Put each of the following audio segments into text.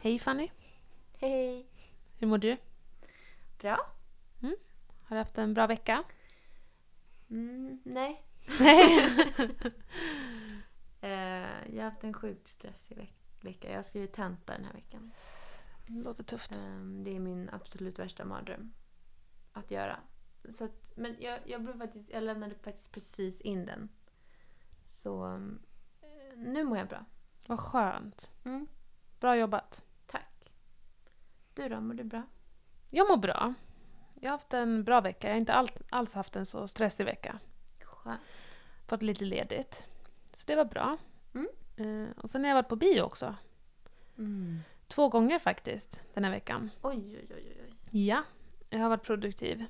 Hej Fanny, Hej. hur mår du? Bra? Har du haft en bra vecka? Mm, nej. Eh, jag har haft en sjukt stressig veck- vecka. Jag har skrivit tenta den här veckan. Det låter tufft. Ehm, det är min absolut värsta mardröm att göra. Så att, men jag, jag, blev faktiskt, jag lämnade faktiskt precis in den. Så eh, nu mår jag bra. Vad skönt. Mm, Bra jobbat. Du då, mår du bra? Jag mår bra. Jag har haft en bra vecka. Jag har inte alls haft en så stressig vecka. Skönt. Fått lite ledigt. Så det var bra. Mm. Eh, och sen har jag varit på bio också. Mm. Två gånger faktiskt den här veckan. Oj, oj, oj, oj. Ja, jag har varit produktiv.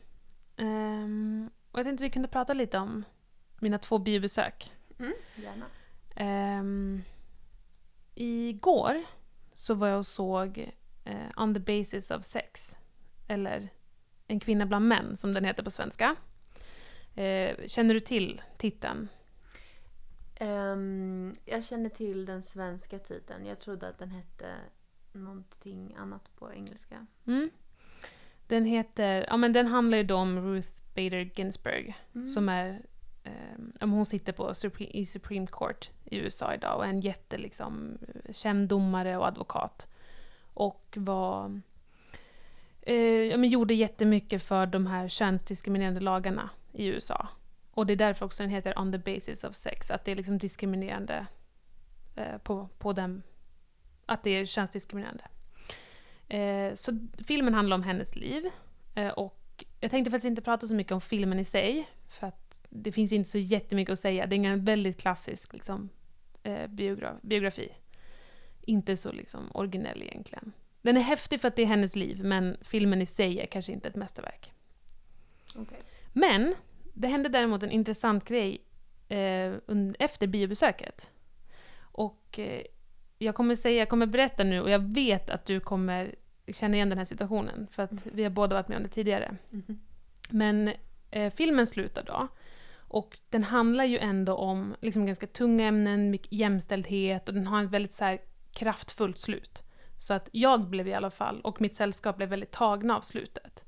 Ehm, och jag tänkte vi kunde prata lite om mina två biobesök. Mm, gärna. Um, igår så var jag och såg eh, On the basis of sex. Eller En kvinna bland män som den heter på svenska. Eh, känner du till titeln? Ehm, jag känner till den svenska titeln. Jag trodde att den hette någonting annat på engelska. Mm. Den heter, ja men den handlar ju då om Ruth Bader Ginsburg. Mm. Som är, men hon sitter på Supre- i Supreme Court i USA idag och är en jätte liksom, känd domare och advokat. Och var, eh, ja, men gjorde jättemycket för de här könsdiskriminerande lagarna i USA. Och det är därför också den heter On the basis of sex, att det är liksom diskriminerande eh, på, på den, att det är könsdiskriminerande. Eh, så filmen handlar om hennes liv. Eh, och jag tänkte faktiskt inte prata så mycket om filmen i sig, för att det finns inte så jättemycket att säga. Det är en väldigt klassisk liksom, eh, biogra- biografi. Inte så liksom, originell egentligen. Den är häftig för att det är hennes liv, men filmen i sig är kanske inte ett mästerverk. Okej. Men det hände däremot en intressant grej eh, efter biobesöket. Och eh, jag kommer säga, jag kommer berätta nu och jag vet att du kommer känna igen den här situationen för att vi har båda varit med om det tidigare. Mhm. Men eh, filmen slutar då. Och den handlar ju ändå om liksom, ganska tunga ämnen, mycket jämställdhet och den har ett väldigt så här, kraftfullt slut. Så att jag blev i alla fall, och mitt sällskap blev väldigt tagna av slutet.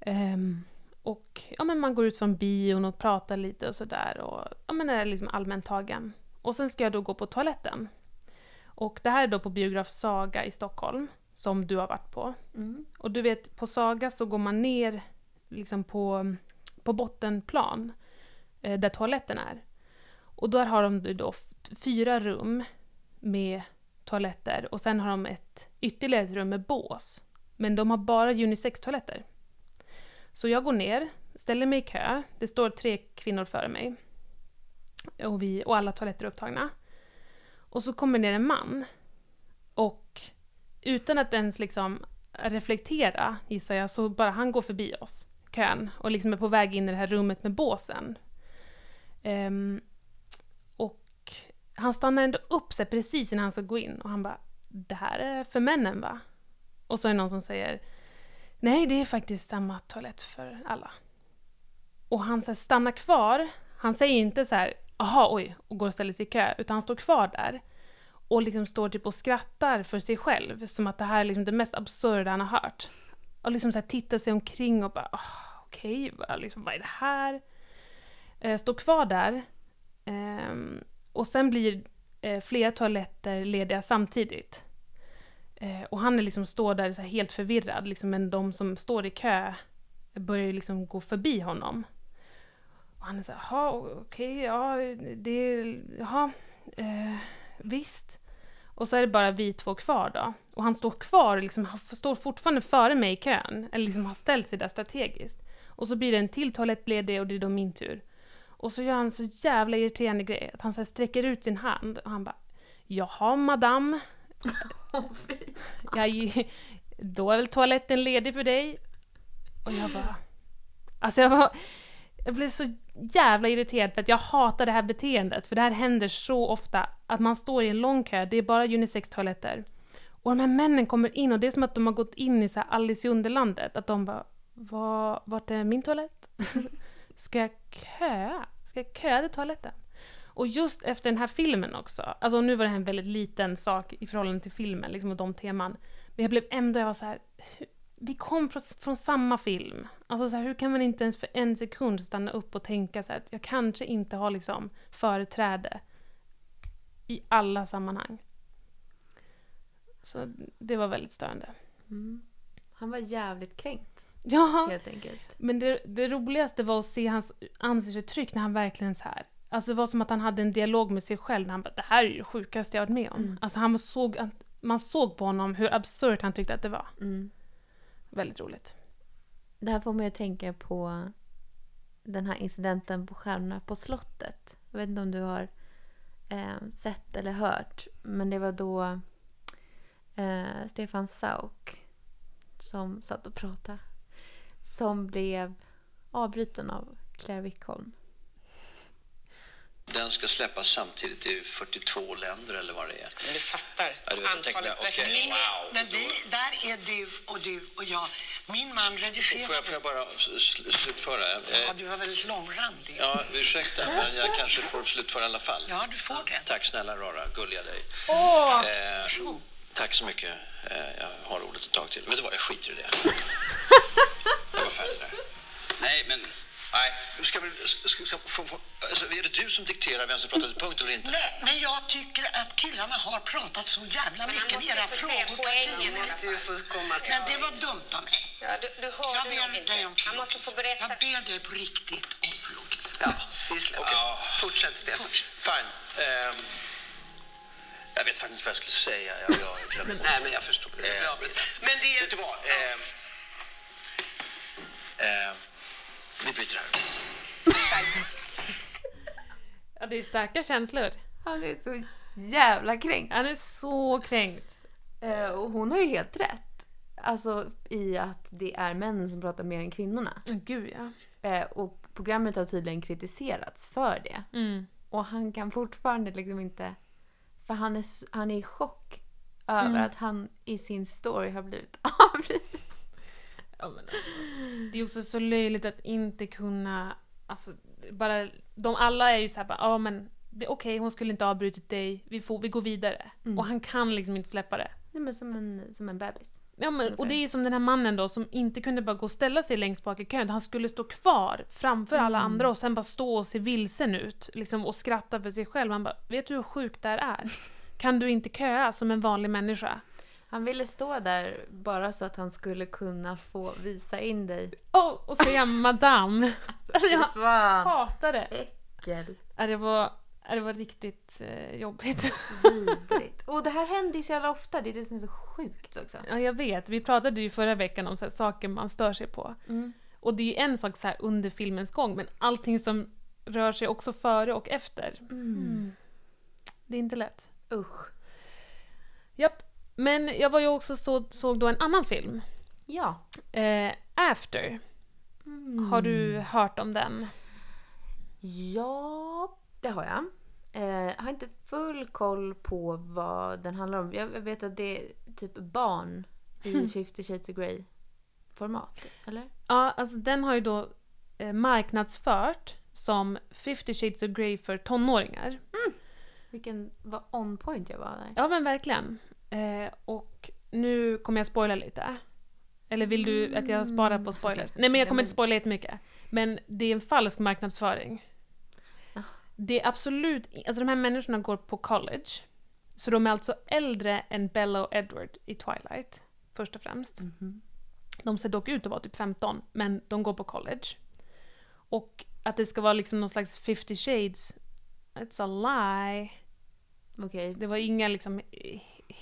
Ehm, och ja, men man går ut från bion och pratar lite och sådär och ja, men är liksom allmänt tagen. Och sen ska jag då gå på toaletten. Och det här är då på biograf Saga i Stockholm, som du har varit på. Mm. Och du vet, på Saga så går man ner liksom på, på bottenplan, eh, där toaletten är. Och där har de då fyra rum med toaletter och sen har de ett ytterligare ett rum med bås. Men de har bara unisex-toaletter. Så jag går ner, ställer mig i kö, det står tre kvinnor före mig. Och, vi, och alla toaletter är upptagna. Och så kommer ner en man. Och utan att ens liksom reflektera, gissar jag, så bara han går förbi oss, kön, och liksom är på väg in i det här rummet med båsen. Um, han stannar ändå upp sig precis innan han ska gå in och han bara “Det här är för männen va?” Och så är det någon som säger “Nej, det är faktiskt samma toalett för alla”. Och han så här, stannar kvar, han säger inte så här “Aha, oj” och går och ställer sig i kö, utan han står kvar där och liksom står typ och skrattar för sig själv, som att det här är liksom det mest absurda han har hört. Och liksom så här tittar sig omkring och bara oh, okej, vad, liksom, vad är det här? Eh, står kvar där. Ehm, och sen blir eh, flera toaletter lediga samtidigt. Eh, och han är liksom står där så här helt förvirrad, liksom, men de som står i kö börjar liksom gå förbi honom. Och han är så här, jaha, okej, ja, det, jaha, eh, visst. Och så är det bara vi två kvar då. Och han står kvar, liksom, han står fortfarande före mig i kön, eller liksom har ställt sig där strategiskt. Och så blir det en till toalett ledig och det är då min tur. Och så gör han så jävla irriterande grej, att han så sträcker ut sin hand och han bara Jaha madam, Åh, fy. jag, då är väl toaletten ledig för dig? Och jag bara... Alltså jag var... Jag blev så jävla irriterad för att jag hatar det här beteendet. För det här händer så ofta att man står i en lång kö, det är bara unisex-toaletter. Och de här männen kommer in och det är som att de har gått in i så Alice i Underlandet. Att de bara, Var, vart är min toalett? Ska jag köa? Ska jag köa till toaletten? Och just efter den här filmen också, alltså nu var det här en väldigt liten sak i förhållande till filmen, liksom och de teman. Men jag blev ändå, jag var så här, vi kom från, från samma film. Alltså så här, hur kan man inte ens för en sekund stanna upp och tänka så här, att jag kanske inte har liksom företräde i alla sammanhang. Så det var väldigt störande. Mm. Han var jävligt kränkt, Ja, helt enkelt. men det, det roligaste var att se hans ansiktsuttryck när han verkligen så här. Alltså det var som att han hade en dialog med sig själv när han bara “det här är ju det sjukaste jag varit med om”. Mm. Alltså han såg, man såg på honom hur absurt han tyckte att det var. Mm. Väldigt roligt. Det här får mig att tänka på den här incidenten på Stjärnorna på slottet. Jag vet inte om du har eh, sett eller hört. Men det var då eh, Stefan Sauk som satt och pratade. Som blev avbruten av Claire Wickholm. Den ska släppas samtidigt i 42 länder eller vad det är. Men du fattar Ja, du vet, tänkte, antalet okej, böcker. wow. Men vi, där är du och du och jag. Min man redigerade. Får jag, får jag bara sl- slutföra? Ja, Eh, du var väldigt långrandig. Ja, ursäkta, men jag kanske får slutföra i alla fall. Ja, du får det. Tack snälla Rara, gulliga dig. Eh, tack så mycket. Eh, jag har ordet ett tag till. Vet du vad, jag skiter i det. Där. Nej, men... Nej, ska vi, ska, ska, få, få, alltså, är det du som dikterar vem som pratar till punkt eller inte? Nej, men jag tycker att killarna har pratat så jävla Men mycket med era frågor. poängen måste ju få komma till. Men det var dumt av mig. Ja, du, du Jag du ber dig om berätta. Jag ber dig på riktigt om förlåtelse. Ja, släpper. Ja. Fortsätt Stefan. Fine. Ehm, jag vet faktiskt inte vad jag skulle säga. Jag, jag. Nej, men jag förstår. Det är bra. Men det Vet du vad? Ehm, ehm, vi bryter här. Ja, det är starka känslor. Han är så jävla kränkt. Han är så kränkt. Eh, och hon har ju helt rätt. Alltså i att det är männen som pratar mer än kvinnorna. Gud ja. Eh, och programmet har tydligen kritiserats för det. Mm. Och han kan fortfarande liksom inte... För han är, han är i chock över Mm. att han i sin story har blivit avbruten. Ja, men alltså, det är också så löjligt att inte kunna, alltså bara, de alla är ju såhär bara, ja men det är okej, hon skulle inte ha avbrutit dig, vi, får, vi går vidare. Mm. Och han kan liksom inte släppa det. Nej men som en, som en bebis. Ja, men, och det är som den här mannen då som inte kunde bara gå och ställa sig längst bak i kön, han skulle stå kvar framför alla Mm. andra och sen bara stå och se vilsen ut liksom, och skratta för sig själv. Han bara, vet du hur sjukt det här är? Kan du inte köa som en vanlig människa? Han ville stå där bara så att han skulle kunna få visa in dig. Oh, och säga madame. Alltså, jag Fan! hatar det. Äckel. Det var, det var riktigt eh, jobbigt. Vidrigt. Och det här händer ju så jävla ofta, det är det som är så sjukt också. Ja, jag vet. Vi pratade ju förra veckan om så här, saker man stör sig på. Mm. Och det är ju en sak så här under filmens gång, men allting som rör sig också före och efter. Mm. Det är inte lätt. Usch. Japp. Men jag var ju också så, såg då en annan film. Ja. Eh, After. Har du hört om den? Ja, det har jag. Eh, har inte full koll på vad den handlar om. Jag vet att det är typ barn i 50 shades of Grey format, eller? Ja, alltså den har ju då eh, marknadsfört som 50 shades of Grey för tonåringar. Vilken, vad on point jag var där. Ja men verkligen. Eh, och nu kommer jag spoila lite. Eller vill du att jag sparar på spoilers? såklart. Nej men jag Ja, kommer inte spoila jättemycket. Men det är en falsk marknadsföring. Ah. Det är absolut alltså de här människorna går på college. Så de är alltså äldre än Bella och Edward i Twilight. Först och främst. Mhm. De ser dock ut att vara typ 15, men de går på college. Och att det ska vara liksom någon slags 50 shades, it's a lie. Okej. Det var inga liksom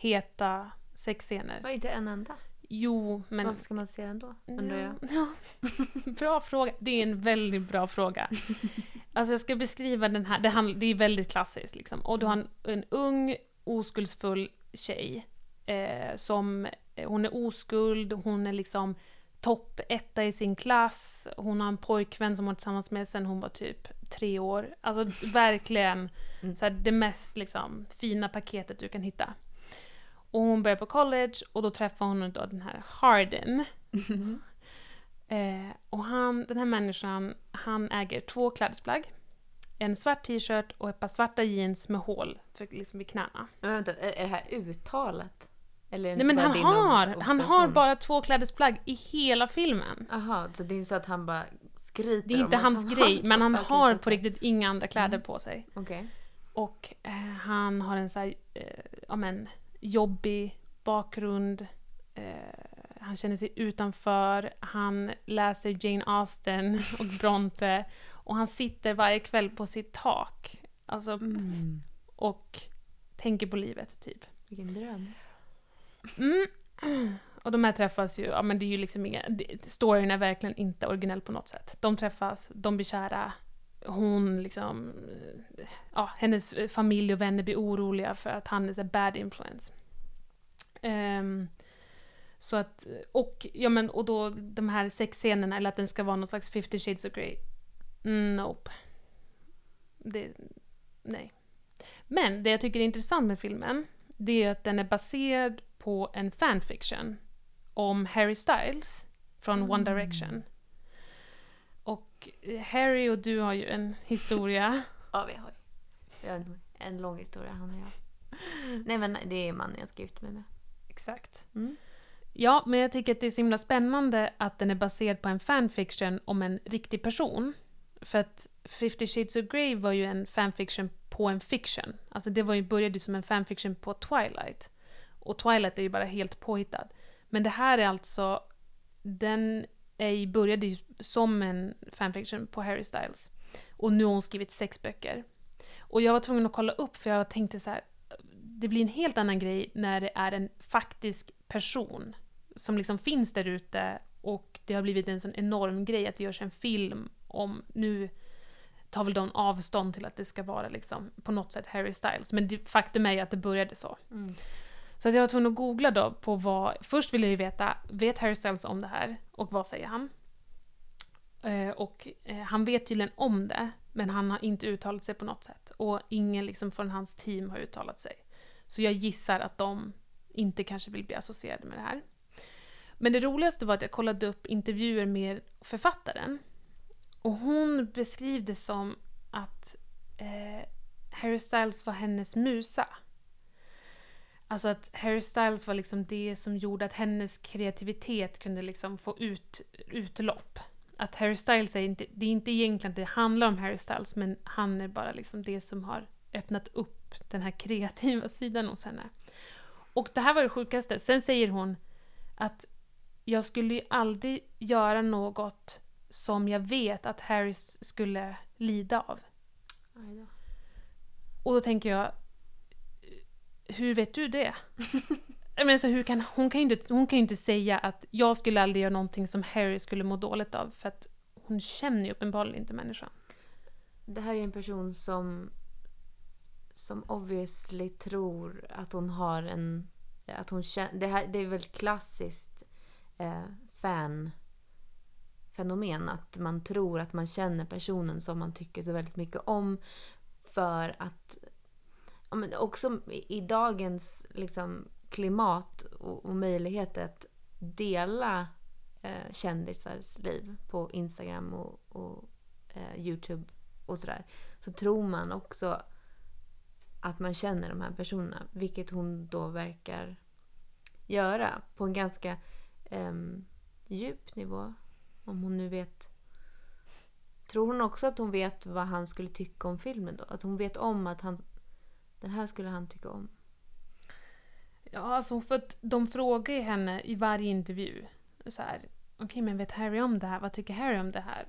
heta sexscener. Var inte en enda? Jo, men... Varför ska man se den då? Undrar jag. Ja. bra fråga. Det är en väldigt bra fråga. Alltså jag ska beskriva den här, det, handl- det är väldigt klassiskt liksom. Och du har en, en ung, oskuldsfull tjej. Eh, som, eh, hon är oskuld, hon är liksom topp etta i sin klass. Hon har en pojkvän som hon är tillsammans med sen hon var typ tre år. Alltså verkligen så här, det mest liksom, fina paketet du kan hitta. Och hon börjar på college och då träffar hon då den här Hardin. Eh, och han, den här människan, han äger två klädesplagg. en svart t-shirt och ett par svarta jeans med hål för, liksom vid knäna. Men vänta, är är det här uttalat? Eller Nej men han har, han har bara två klädesplagg i hela filmen. Jaha, så det är inte så att han bara skryter Det är inte hans han grej, men han har på riktigt inga andra kläder Mm. på sig. Okej. Och eh, han har en så här, eh, ja men, jobbig bakgrund. Eh, han känner sig utanför. Han läser Jane Austen och Bronte. Och han sitter varje kväll på sitt tak. Alltså, Mm. och tänker på livet, typ. Vilken dröm. Mm. Och de här träffas ju, ja men det är ju liksom inga, storyn är verkligen inte originell på något sätt. De träffas, de blir kära, hon liksom, eh, ja hennes familj och vänner blir oroliga för att han är så här bad influence. Ehm, så att, och, ja men, och då de här sexscenerna, eller att den ska vara någon slags 50 shades of Grey. Mm, nope. Det, nej. Men det jag tycker är intressant med filmen, det är att den är baserad på en fanfiction om Harry Styles från One Direction. Och eh, Harry och du har ju en historia. Ja, vi har ju. Vi har en, en lång historia, han och jag. Nej, men det är mannen jag ska gifta mig med. Exakt. Mm. Ja, men jag tycker att det är så himla spännande att den är baserad på en fanfiction om en riktig person. För att 50 shades of Grey var ju en fanfiction på en fiction. Alltså det var ju, började ju som en fanfiction på Twilight. Och Twilight är ju bara helt påhittad. Men det här är alltså, den är, började ju som en fanfiction på Harry Styles. Och nu har hon skrivit sex böcker. Och jag var tvungen att kolla upp för jag tänkte så här, det blir en helt annan grej när det är en faktisk person som liksom finns där ute och det har blivit en sån enorm grej att det görs en film om, nu tar väl de avstånd till att det ska vara liksom på något sätt Harry Styles, men det, faktum är ju att det började så. Mm. Så att jag var tvungen att googla då på vad, först ville jag ju veta, vet Harry Styles om det här? Och vad säger han? Eh, och eh, han vet tydligen om det, men han har inte uttalat sig på något sätt. Och ingen liksom från hans team har uttalat sig. Så jag gissar att de inte kanske vill bli associerade med det här. Men det roligaste var att jag kollade upp intervjuer med författaren. Och hon beskrev det som att eh, Harry Styles var hennes musa. Alltså att Harry Styles var liksom det som gjorde att hennes kreativitet kunde liksom få ut, utlopp. Att Harry Styles är inte, det är inte egentligen att det handlar om Harry Styles, men han är bara liksom det som har öppnat upp den här kreativa sidan hos henne. Och det här var det sjukaste. Sen säger hon att jag skulle ju aldrig göra något som jag vet att Harry skulle lida av. Och då tänker jag, hur vet du det? men så hur kan, hon, kan ju inte, hon kan ju inte säga att jag skulle aldrig göra någonting som Harry skulle må dåligt av, för att hon känner ju uppenbarligen inte människan. Det här är en person som som obviously tror att hon har en... Att hon känner, det, här, det är väl klassiskt eh, fan fenomen att man tror att man känner personen som man tycker så väldigt mycket om för att men också i, dagens liksom, klimat och, och möjlighet att dela eh, kändisars liv på Instagram och, och eh, Youtube och sådär så tror man också att man känner de här personerna vilket hon då verkar göra på en ganska eh, djup nivå om hon nu vet Tror hon också att hon vet vad han skulle tycka om filmen då? Att hon vet om att han den här skulle han tycka om? Ja, alltså för att de frågar ju henne i varje intervju så här, okej men vet Harry om det här? Vad tycker Harry om det här?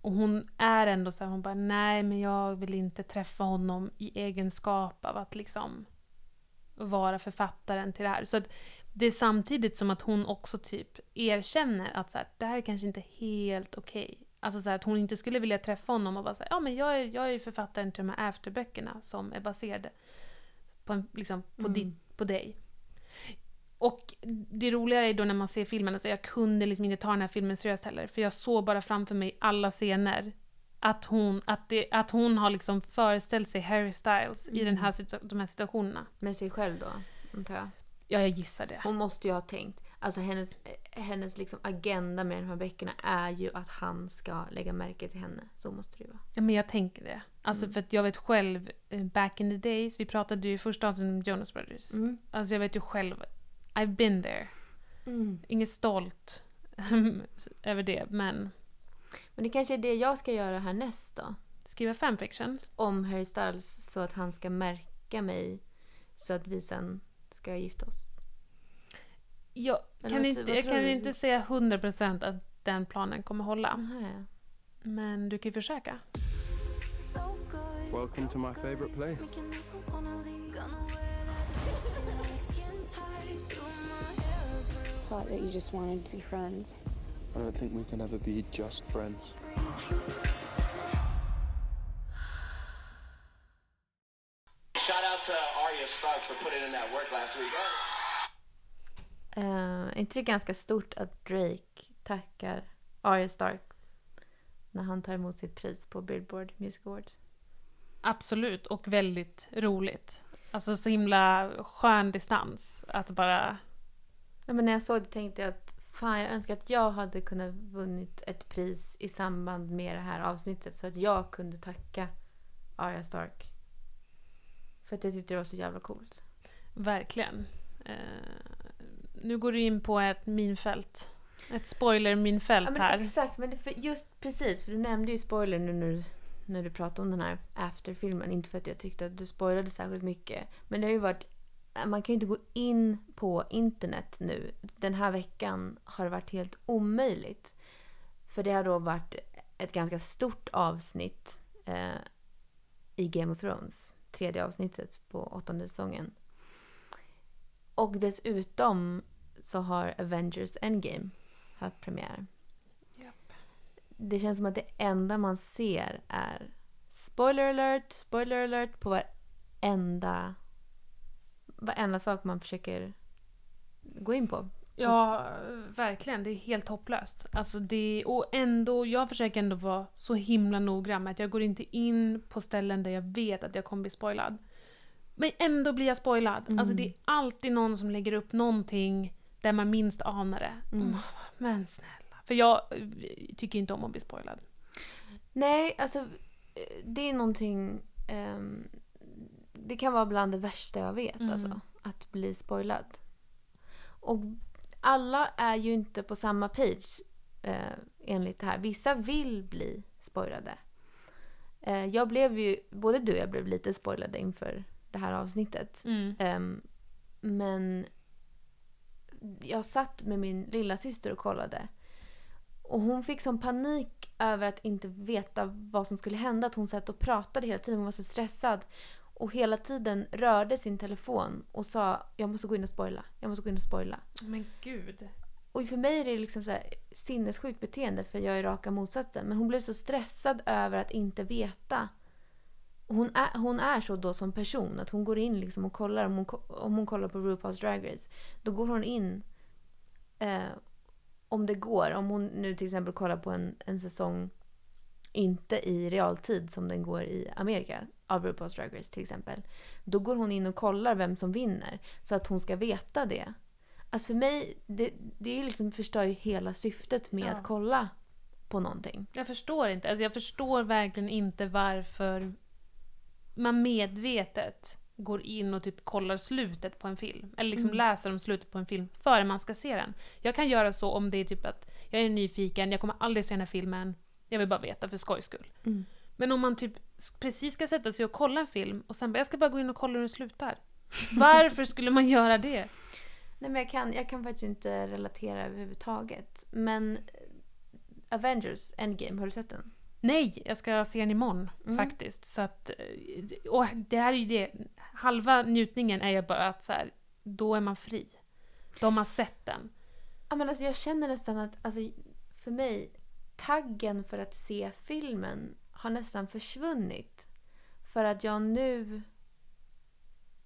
Och hon är ändå så här, hon bara, nej men jag vill inte träffa honom i egenskap av att liksom vara författaren till det här. Så att det är samtidigt som att hon också typ erkänner att så här, det här är kanske inte helt okej. Alltså så här, att hon inte skulle vilja träffa honom och vara såhär, ja men jag är, jag är författaren till de här afterböckerna som är baserade på, en, liksom, på, Mm. ditt, på dig. Och det roliga är då när man ser filmen, alltså jag kunde liksom inte ta den här filmen seriöst heller, för jag såg bara framför mig alla scener. Att hon, att det, att hon har liksom föreställt sig Harry Styles i den här, situa- de här situationerna. Med sig själv då, antar jag. Ja, jag gissar det. Hon måste ju ha tänkt. Alltså hennes, hennes liksom agenda med de här böckerna är ju att han ska lägga märke till henne. Så måste det ju vara. Ja, men jag tänker det. Alltså för att jag vet själv, eh, back in the days, vi pratade ju första avsnittet om Jonas Brothers. Alltså jag vet ju själv, I've been there. Inget stolt över det, men Men det kanske är det jag ska göra härnäst då. skriva fanfictions. Om Harry Styles så att han ska märka mig så att vi sen ska gifta oss. Jag Eller kan vad- inte, vad jag kan du? inte säga 100% att den planen kommer hålla. Nähä. Men du kan ju försöka. Welcome to my favorite place. Thought that you just wanted to be friends. I don't think we can ever be just friends. Shout out to Arya Stark for putting in that work last week. Eh, är inte det ganska stort att Drake tackar Arya Stark när han tar emot sitt pris på Billboard Music Awards? Absolut, och väldigt roligt. Alltså så himla skön distans. Att bara... Ja, men när jag såg det tänkte jag att fan, jag önskar att jag hade kunnat vunnit ett pris i samband med det här avsnittet så att jag kunde tacka Arya Stark. För att jag tyckte det var så jävla coolt. Verkligen. Eh, nu går du in på ett minfält. Ett spoiler-minfält Ja, här. exakt, men för just precis, för du nämnde ju spoiler nu när du, när du pratade om den här afterfilmen. Inte för att jag tyckte att du spoilade särskilt mycket. Men det har ju varit, man kan ju inte gå in på internet nu. Den här veckan har det varit helt omöjligt. För det har då varit ett ganska stort avsnitt eh, i Game of Thrones. Tredje avsnittet på åttonde säsongen. Och dessutom så har Avengers Endgame haft premiär. Det känns som att det enda man ser är spoiler alert, spoiler alert på varenda, varenda sak man försöker gå in på. Ja, verkligen. Det är helt hopplöst. Alltså det, och ändå, jag försöker ändå vara så himla noggrann med att jag går inte in på ställen där jag vet att jag kommer bli spoilad. Men ändå blir jag spoilad. Alltså det är alltid någon som lägger upp någonting där man minst anar det. Mm. Men snälla. För jag eh, tycker inte om att bli spoilad. Nej, alltså eh, det är någonting... ehm, det kan vara bland det värsta jag vet, alltså. Att bli spoilad. Och alla är ju inte på samma page eh, enligt det här. Vissa vill bli spoilade. Eh, jag blev ju, både du och jag blev lite spoilade inför det här avsnittet. Ehm, men jag satt med min lilla syster och kollade. Och hon fick sån panik över att inte veta vad som skulle hända. Att hon satt och pratade hela tiden. Hon var så stressad. Och hela tiden rörde sin telefon och sa jag måste gå in och spoila. Jag måste gå in och spoila. Men gud. Och för mig är det liksom så här sinnessjukt beteende för jag är raka motsatsen. Men hon blev så stressad över att inte veta. Hon är, hon är så då som person att hon går in liksom och kollar. Om hon, om hon kollar på RuPaul's Drag Race. Då går hon in eh, om det går. Om hon nu till exempel kollar på en, en säsong inte i realtid som den går i Amerika av RuPaul's Drag Race till exempel. Då går hon in och kollar vem som vinner så att hon ska veta det. Alltså för mig, det, det är liksom förstör ju hela syftet med Ja. att kolla på någonting. Jag förstår inte. Alltså jag förstår verkligen inte varför man medvetet går in och typ kollar slutet på en film. Eller liksom läser om slutet på en film före man ska se den. Jag kan göra så om det är typ att jag är nyfiken, jag kommer aldrig se den här filmen. Jag vill bara veta för skojs skull. Men om man typ precis ska sätta sig och kolla en film och sen bara, jag ska bara gå in och kolla hur den slutar. Varför skulle man göra det? Nej men jag kan, jag kan faktiskt inte relatera överhuvudtaget. Men eh, Avengers Endgame, har du sett den? Nej, jag ska se den imorgon faktiskt. Så att, eh, och det här är ju det, halva njutningen är ju bara att så här, då är man fri. Då har sett den. Ja, men alltså jag känner nästan att alltså, för mig, taggen för att se filmen har nästan försvunnit. För att jag nu...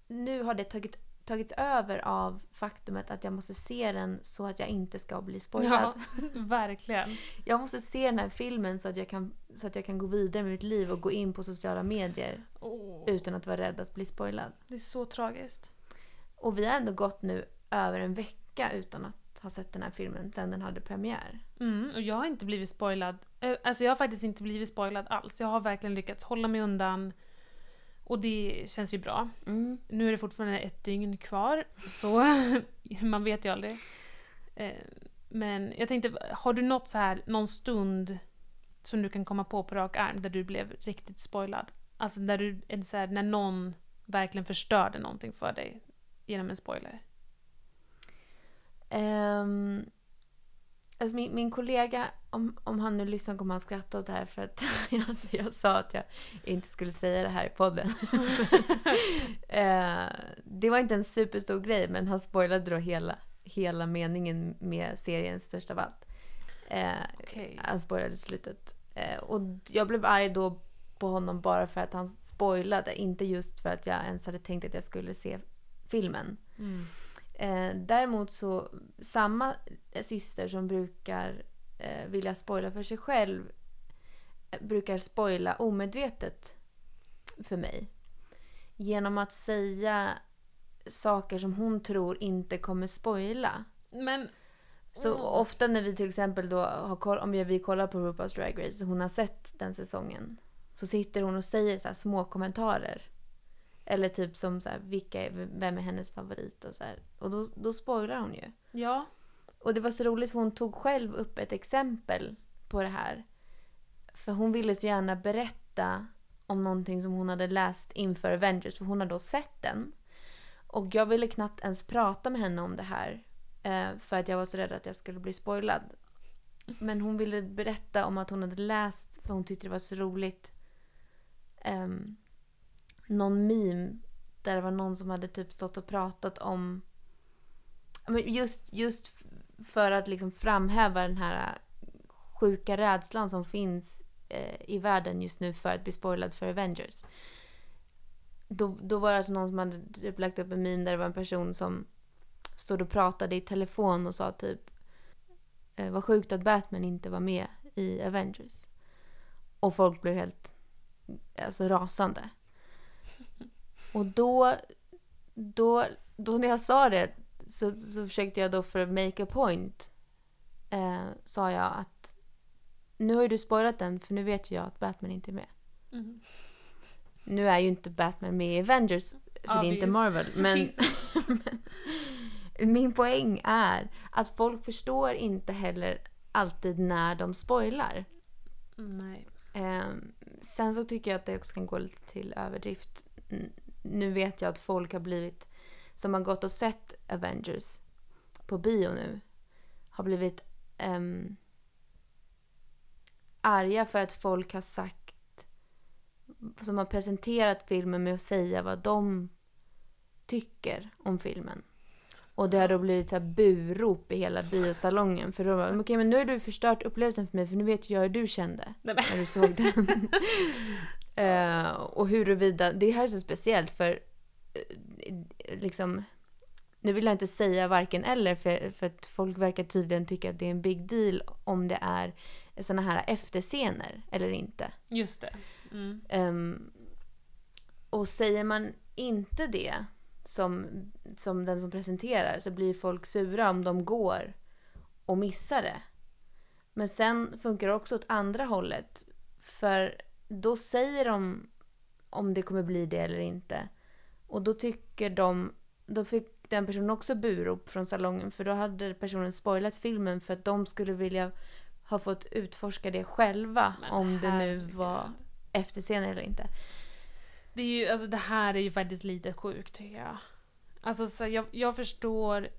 Nu har det tagit, tagits över av faktumet att jag måste se den så att jag inte ska bli spoilad. Ja, verkligen. Jag måste se den här filmen så att, jag kan, så att jag kan gå vidare med mitt liv och gå in på sociala medier Åh, utan att vara rädd att bli spoilad. det är så tragiskt. Och vi har ändå gått nu över en vecka utan att ha sett den här filmen sen den hade premiär. Mm, och jag har inte blivit spoilad. Eh, Alltså jag har faktiskt inte blivit spoilad alls. Jag har verkligen lyckats hålla mig undan. Och det känns ju bra. Mm. Nu är det fortfarande ett dygn kvar, så man vet ju aldrig. Eh, Men jag tänkte, har du något så här, någon stund som du kan komma på på rak arm där du blev riktigt spoilad? Alltså där du, så här, när någon verkligen förstörde någonting för dig genom en spoiler? Ehm, alltså min, min kollega, om, om han nu lyssnar kommer han skratta åt det här för att alltså jag sa att jag inte skulle säga det här i podden. Eh, det var inte en superstor grej men han spoilade då hela, hela meningen med serien Störst av allt. Eh, Okej. Han spoilade slutet. Eh, och jag blev arg då på honom bara för att han spoilade. Inte just för att jag ens hade tänkt att jag skulle se filmen. Mm. Eh, däremot så, samma syster som brukar eh, vilja spoila för sig själv eh, brukar spoila omedvetet för mig. Genom att säga saker som hon tror inte kommer spoila. Men... Så Åh. ofta när vi till exempel då har koll, om vi kollar på RuPaul's Drag Race och hon har sett den säsongen. Så sitter hon och säger så små kommentarer. Eller typ som så här, vilka är, vem är hennes favorit och så här. Och då, då spoilar hon ju. Ja. Och det var så roligt för hon tog själv upp ett exempel på det här. För hon ville så gärna berätta om någonting som hon hade läst inför Avengers. För hon hade då sett den. Och jag ville knappt ens prata med henne om det här. eh, För att jag var så rädd att jag skulle bli spoilad. Men hon ville berätta om att hon hade läst, för hon tyckte det var så roligt. Um, någon meme där det var någon som hade typ stått och pratat om just, just för att liksom framhäva den här sjuka rädslan som finns eh, i världen just nu för att bli spoilad för Avengers. Då, då var det alltså någon som hade typ lagt upp en meme där det var en person som stod och pratade i telefon och sa typ eh, vad sjukt att Batman inte var med i Avengers. Och folk blev helt alltså, rasande. Och då, då, då när jag sa det så, så försökte jag då för att make a point eh, sa jag att nu har ju du spoilat den för nu vet ju jag att Batman inte är med. Mm. Nu är ju inte Batman med i Avengers för det är inte Obvious. Marvel. Men, men min poäng är att folk förstår inte heller alltid när de spoilar. Nej. Ehm, sen så tycker jag att det också kan gå lite till överdrift. Nu vet jag att folk har blivit, som har gått och sett Avengers på bio nu, har blivit ehm, arga för att folk har sagt, som har presenterat filmen med att säga vad de tycker om filmen. Och det har då blivit så här burop i hela biosalongen. För då var okej men nu har du förstört upplevelsen för mig för nu vet jag hur du kände Nej, när du såg den. Eh, och huruvida, det här är så speciellt för eh, liksom, nu vill jag inte säga varken eller för, för att folk verkar tydligen tycka att det är en big deal om det är såna här efterscener eller inte. Just det. Mm. Ehm, och säger man inte det som, som den som presenterar så blir folk sura om de går och missar det. Men sen funkar det också åt andra hållet. För då säger de om det kommer bli det eller inte. Och då tycker de, då fick den personen också burop från salongen för då hade personen spoilat filmen för att de skulle vilja ha fått utforska det själva Men om det nu var efterscener eller inte. Det, är ju, alltså, det här är ju faktiskt lite sjukt tycker jag. Alltså, så jag, jag förstår...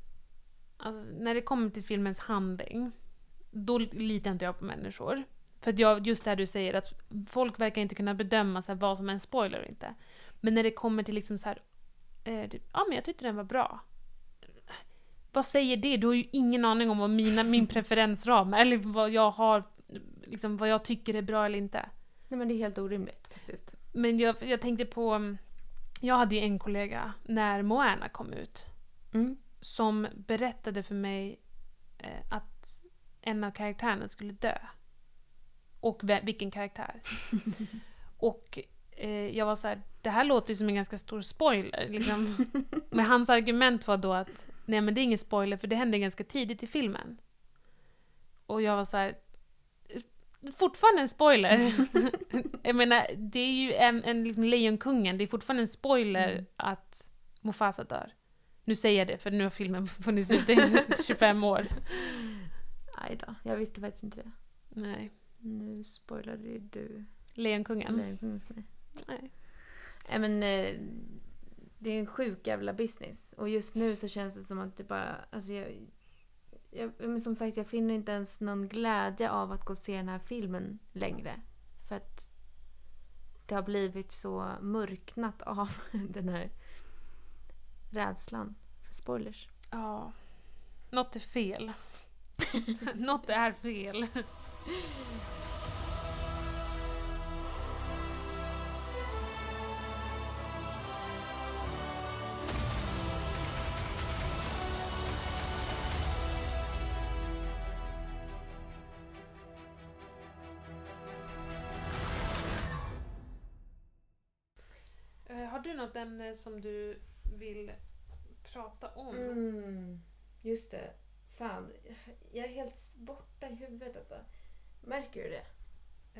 Alltså, när det kommer till filmens handling, då litar inte jag på människor. För att jag, just det här du säger, att folk verkar inte kunna bedöma så här, vad som är en spoiler och inte. Men när det kommer till liksom så här, eh, typ, ja men jag tyckte den var bra. Vad säger det? Du har ju ingen aning om vad mina, min preferensram är, eller vad jag har, liksom vad jag tycker är bra eller inte. Nej men det är helt orimligt faktiskt. Men jag, jag tänkte på... mm, Jag hade ju en kollega när Moana kom ut Mm. som berättade för mig eh, att en av karaktärerna skulle dö. Och vilken karaktär. och eh, jag var så här, det här låter ju som en ganska stor spoiler. Liksom. Men hans argument var då att nej men det är ingen spoiler för det hände ganska tidigt i filmen. Och jag var så här. Fortfarande en spoiler. jag menar, det är ju en, en liksom Lejonkungen, det är fortfarande en spoiler Mm. att Mufasa dör. Nu säger jag det, för nu har filmen funnits ute i 25 år. Aj då, jag visste faktiskt inte det. Nej. Nu spoilade ju du Lejonkungen. Lejonkungen för mig. Nej. Nej men eh, det är en sjuk jävla business. Och just nu så känns det som att det bara, alltså jag, jag men som sagt jag finner inte ens någon glädje av att gå och se den här filmen längre. För att det har blivit så mörknat av den här rädslan för spoilers. Ja. Något är fel. Något är fel. Eh, har du något ämne som du vill prata om? Mm, just det. Fan, jag är helt borta i huvudet alltså. Märker du det?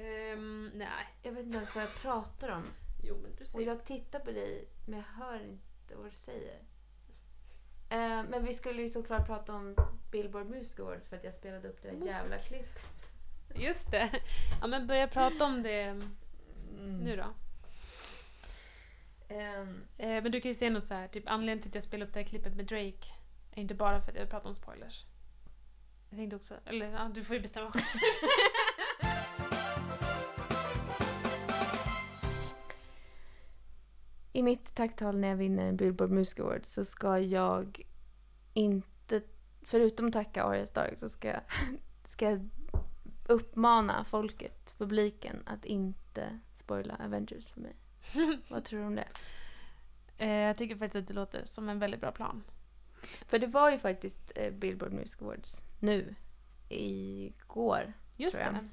Ehm, nej. Jag vet inte ens vad jag pratar om. Jo, men du ser. Och jag tittar på dig men jag hör inte vad du säger. Eh, men vi skulle ju såklart prata om Billboard Music Awards för att jag spelade upp det där jävla klippet. Just det. Ja, men börja prata om det nu då. Eh, men du kan ju säga något så här, typ anledningen till att jag spelade upp det här klippet med Drake är inte bara för att jag pratar om spoilers. Jag tänkte också, eller ja, du får ju bestämma själv. I mitt tacktal när jag vinner en Billboard Music Award så ska jag inte, förutom tacka Arya Stark, så ska ska jag uppmana folket, publiken, att inte spoila Avengers för mig. Vad tror du om det? Eh, jag tycker faktiskt att det låter som en väldigt bra plan. För det var ju faktiskt eh, Billboard Music Awards nu, igår. Just Tror jag. det.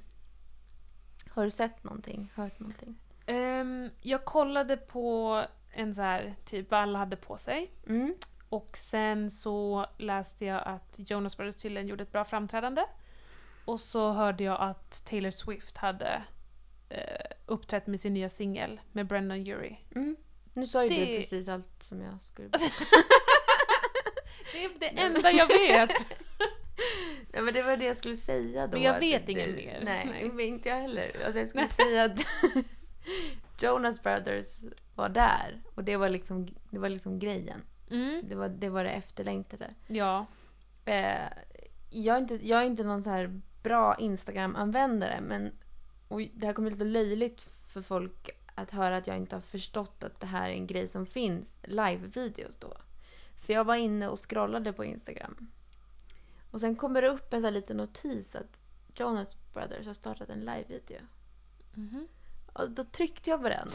Har du sett någonting? Hört någonting? Ehm, jag kollade på en så här, typ vad alla hade på sig. Mm. Och sen så läste jag att Jonas Brothers tydligen gjorde ett bra framträdande. Och så hörde jag att Taylor Swift hade eh, uppträtt med sin nya singel med Brendan Urie. Mm. Nu sa ju Det- du precis allt som jag skulle berätta. Det är det enda jag vet! Nej men det var det jag skulle säga då. Men jag vet ingen mer. Nej, Nej. men inte jag heller. Alltså jag skulle säga att Jonas Brothers var där. Och det var liksom, det var liksom grejen. Mm, Det var det, var det efterlängtade. ja. Eh, jag, är inte, jag är inte någon så här bra Instagram-användare. Men och det här kommer lite löjligt för folk att höra att jag inte har förstått att det här är en grej som finns. Live-videos då. För jag var inne och scrollade på Instagram. Och sen kommer det upp en sån här liten notis att Jonas Brothers har startat en live-video. Mhm. Och då tryckte jag på den.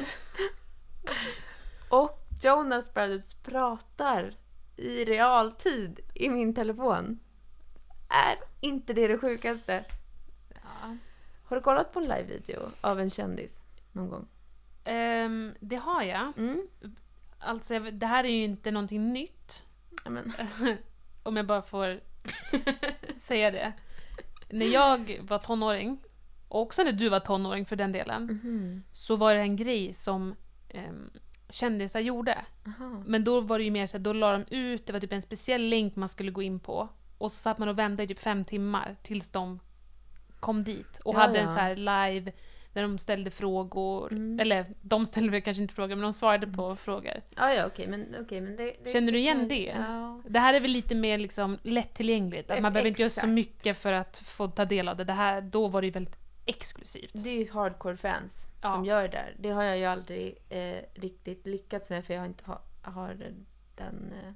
och Jonas Brothers pratar i realtid i min telefon. Är inte det det sjukaste? ja. Har du kollat på en live-video av en kändis någon gång? Ehm, det har jag. Mm. Alltså, det här är ju inte någonting nytt. Om jag bara får säga det. När jag var tonåring, också när du var tonåring för den delen, mhm. så var det en grej som um, kändisar gjorde. Aha. Men då var det ju mer så då la de ut, det var typ en speciell länk man skulle gå in på. Och så satt man och väntade i typ fem timmar tills de kom dit. Och Ja, hade en ja. så här live där de ställde frågor. Mm. Eller de ställde väl kanske inte frågor, men de svarade på frågor. Ja, ja, okej, men, okej, men det, det... Känner du igen det? Ja. Det här är väl lite mer liksom lättillgängligt. Att man Eh, behöver inte göra så mycket för att få ta del av det. det här, då var det ju väldigt exklusivt. Det är ju hardcore fans Ja. som gör det där. Det har jag ju aldrig eh, riktigt lyckats med för jag har inte ha, har den, eh,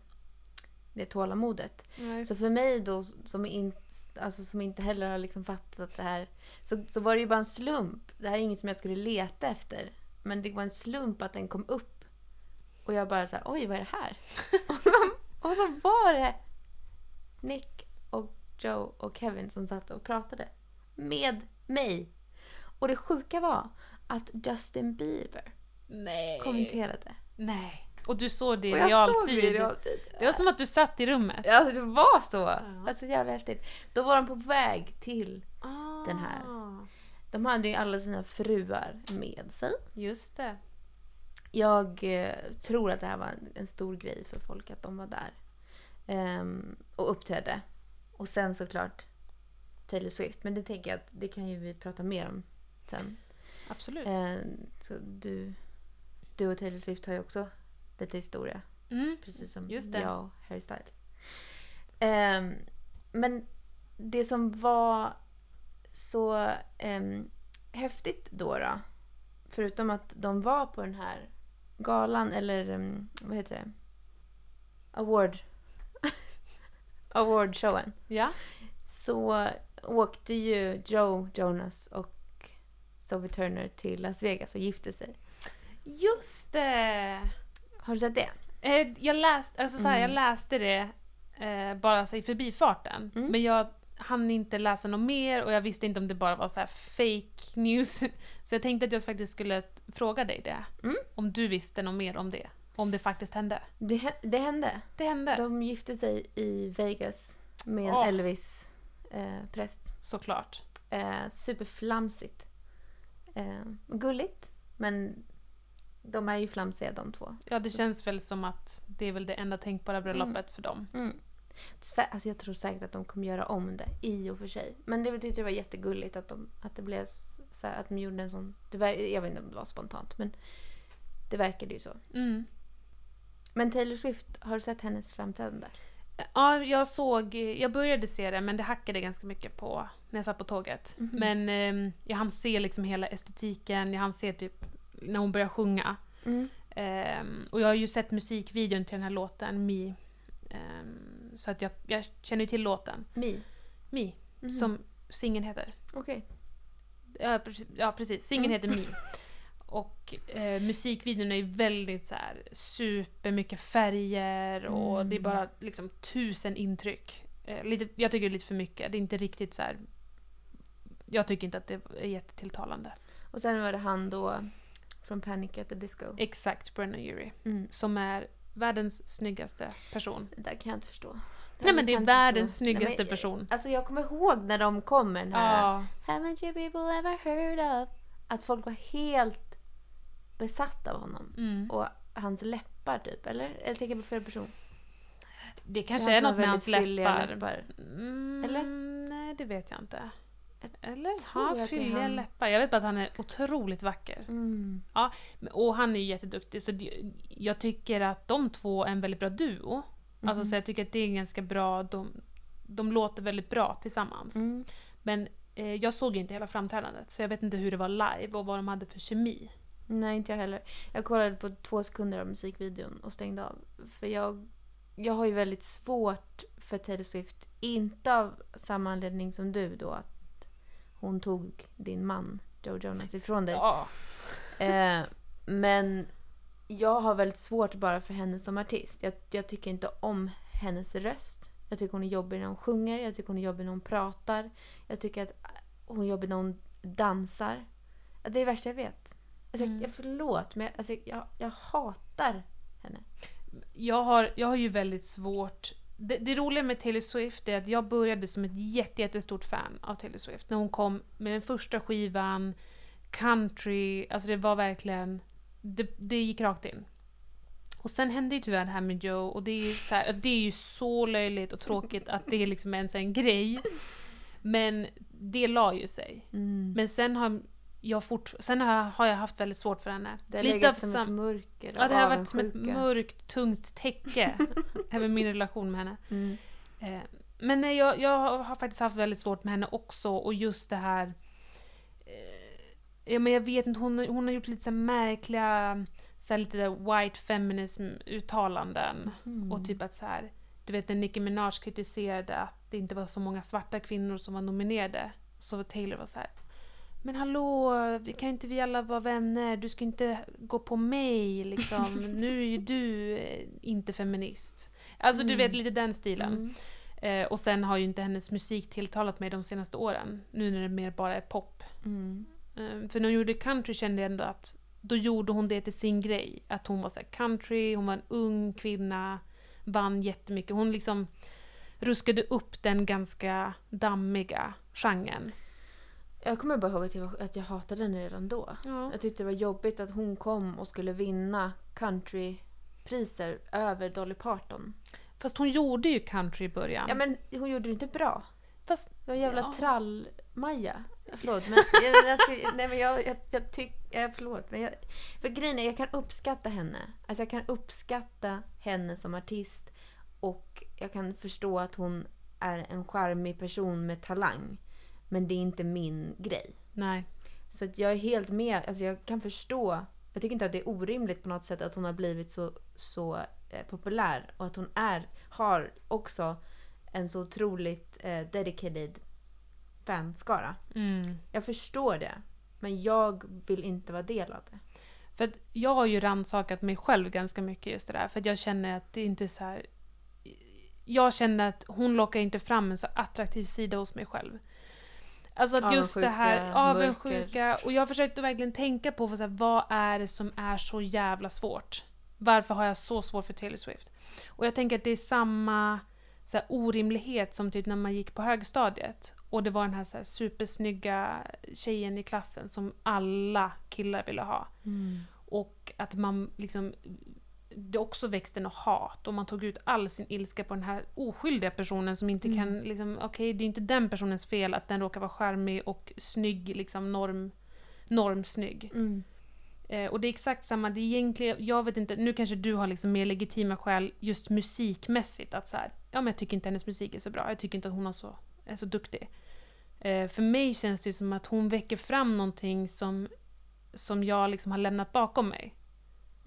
det tålamodet. Så för mig då som, in, alltså, som inte heller har liksom fattat att det här... Så, så var det ju bara en slump. Det här är inget som jag skulle leta efter. Men det var en slump att den kom upp. Och jag bara så här, oj vad är det här? och, så, och så var det Nick och Joe och Kevin som satt och pratade. Med mig. Och det sjuka var att Justin Bieber Nej. kommenterade. Nej. Och du såg det i jag såg det i realtid. realtid. Det var som att du satt i rummet. Ja, det var så. Alltså jävla häftigt. Då var de på väg till... Den här. Ah, De hade ju alla sina fruar med sig. Just det. Jag eh, tror att det här var en, en stor grej för folk att de var där. Ehm, och uppträdde. Och sen såklart Taylor Swift. Men det tänker jag att det kan ju vi prata mer om sen. Absolut. Ehm, så du, du och Taylor Swift har ju också lite historia. Mm. Precis som Just det. jag och Harry Styles. Ehm, men det som var så um, häftigt då, då, förutom att de var på den här galan, eller um, vad heter det? Award. Awardshowen. Ja. Så åkte ju Joe Jonas och Sophie Turner till Las Vegas och gifte sig. Just det! Har du sett det? Eh, Jag läste, alltså så här, jag Mm. läste det eh, bara så i förbifarten. Mm. Men jag hann inte läsa något mer och jag visste inte om det bara var så här fake news. Så jag tänkte att jag faktiskt skulle fråga dig det. Mm. Om du visste något mer om det. Om det faktiskt hände. Det, det hände. Det hände. De gifte sig i Vegas med en Åh. Elvis-präst. Såklart. Eh, superflamsigt. Eh, gulligt, men de är ju flamsiga de två. Ja, det Så- känns väl som att det är väl det enda tänkbara bröllopet för dem. Mm. Alltså jag tror säkert att de kommer göra om det i och för sig. Men det tyckte jag var jättegulligt att, de, att det blev så här, att de gjorde en sån... Jag vet inte om det var spontant, men det verkade ju så. Mm. Men Taylor Swift, har du sett hennes framträdande? Ja, jag såg, jag började se det men det hackade ganska mycket på när jag satt på tåget. Mhm. Men eh, jag hann se liksom hela estetiken, jag hann se typ när hon började sjunga. Mm. Ehm, och jag har ju sett musikvideon till den här låten, Me. Ehm, så att jag, jag känner ju till låten. Mi? Me, Mhm. som singeln heter. Okej. Ja, precis. Ja, precis. Singeln Mm. heter Me. Och eh, musikvideon är ju väldigt så här supermycket färger och Mm. det är bara liksom tusen intryck. Eh, lite, jag tycker det är lite för mycket. Det är inte riktigt så här. Jag tycker inte att det är jättetilltalande. Och sen var det han då från Panic at the Disco. Exakt, Brennan Urie. Mm. Som är världens snyggaste person. Det där kan jag inte förstå. Nej men det är världens förstå. snyggaste Nej, men, person. Alltså jag kommer ihåg när de kom med den här Ja, Haven't you people ever heard of? Att folk var helt besatta av honom. mm. Och hans läppar typ, eller? Eller tänker jag på fel person? Det kanske Det är han som något med hans läppar. läppar. Mm, Eller? Nej, det vet jag inte. Jag Eller? Har är fylliga han. läppar. Jag vet bara att han är otroligt vacker. Mm. Men- Och han är ju jätteduktig, så jag tycker att de två är en väldigt bra duo. Alltså Mhm. så jag tycker att det är ganska bra, de, de låter väldigt bra tillsammans. Mm. Men eh, jag såg ju inte hela framträdandet, så jag vet inte hur det var live och vad de hade för kemi. Nej, inte jag heller. Jag kollade på två sekunder av musikvideon och stängde av. För jag, jag har ju väldigt svårt för Taylor Swift. Inte av samma anledning som du då, att hon tog din man Joe Jonas ifrån dig. Ja. Eh, men jag har väldigt svårt bara för henne som artist. Jag, jag tycker inte om hennes röst. Jag tycker hon är jobbig när hon sjunger. Jag tycker hon är jobbig när hon pratar. Jag tycker att hon är jobbig när hon dansar. Det är det värsta jag vet. Alltså, Mm. jag, förlåt, men jag, alltså, jag, jag hatar henne. Jag har, jag har ju väldigt svårt... Det, det roliga med Taylor Swift är att jag började som ett jätte, jättestort fan av Taylor Swift. När hon kom med den första skivan, country, alltså det var verkligen... Det, det gick rakt in. Och sen hände ju tyvärr det här med Joe och det är ju så, här, det är ju så löjligt och tråkigt att det är liksom ens en grej. Men det la ju sig. Men sen har jag fort, sen har jag, har jag haft väldigt svårt för henne. Det har Lite legat av som sam- ett mörker Ja, det har varit som ett mörkt, tungt täcke över min relation med henne. Mm. Eh, Men nej, jag, jag har faktiskt haft väldigt svårt med henne också och just det här... Eh, ja, men jag vet inte, hon, hon har gjort lite så märkliga, så lite där white feminism-uttalanden. Mm. Och typ att så här, du vet när Nicki Minaj kritiserade att det inte var så många svarta kvinnor som var nominerade. Så Taylor var så här. Men hallå, kan inte vi alla vara vänner? Du ska inte gå på mig liksom. Nu är ju du eh, inte feminist. Alltså du vet lite den stilen. Mm. Eh, och sen har ju inte hennes musik tilltalat mig de senaste åren. Nu när det mer bara är pop. Mm. Eh, för när hon gjorde country kände jag ändå att då gjorde hon det till sin grej. Att hon var så country, hon var en ung kvinna, vann jättemycket. Hon liksom ruskade upp den ganska dammiga genren. Jag kommer bara ihåg att jag, var- att jag hatade henne redan då. Ja. Jag tyckte det var jobbigt att hon kom och skulle vinna countrypriser över Dolly Parton. Fast hon gjorde ju country i början. Ja men hon gjorde det inte bra. Fast, Det var en jävla Ja. trall-Maja. Förlåt men, jag, alltså, nej, men jag, jag, jag tycker... Eh, förlåt men jag, För grejen är jag kan uppskatta henne. Alltså jag kan uppskatta henne som artist. Och jag kan förstå att hon är en charmig person med talang. Men det är inte min grej. nej. Så att jag är helt med. Alltså jag kan förstå. Jag tycker inte att det är orimligt på något sätt att hon har blivit så, så eh, populär. Och att hon är, har också en så otroligt eh, dedicated fanskara. Mm. Jag förstår det. Men jag vill inte vara del av det. För att jag har ju rannsakat mig själv ganska mycket just det där. För att jag känner att det inte är så här... Jag känner att hon lockar inte fram en så attraktiv sida hos mig själv. Alltså att just det här Avundsjuka, avundsjuka. Och jag har försökt att verkligen tänka på vad, så här, vad är det som är så jävla svårt? Varför har jag så svårt för Taylor Swift? Och jag tänker att det är samma så här, orimlighet som typ när man gick på högstadiet. Och det var den här, så här supersnygga tjejen i klassen som alla killar ville ha. Och att man liksom det också växte något hat och man tog ut all sin ilska på den här oskyldiga personen som inte kan liksom, okej det är inte den personens fel att den råkar vara charmig och snygg, liksom norm, normsnygg. Eh, och det är exakt samma, det är egentligen, jag vet inte, nu kanske du har liksom mer legitima skäl just musikmässigt att så här, ja men jag tycker inte hennes musik är så bra, jag tycker inte att hon har så, är så duktig. Eh, för mig känns det som att hon väcker fram någonting som, som jag liksom har lämnat bakom mig.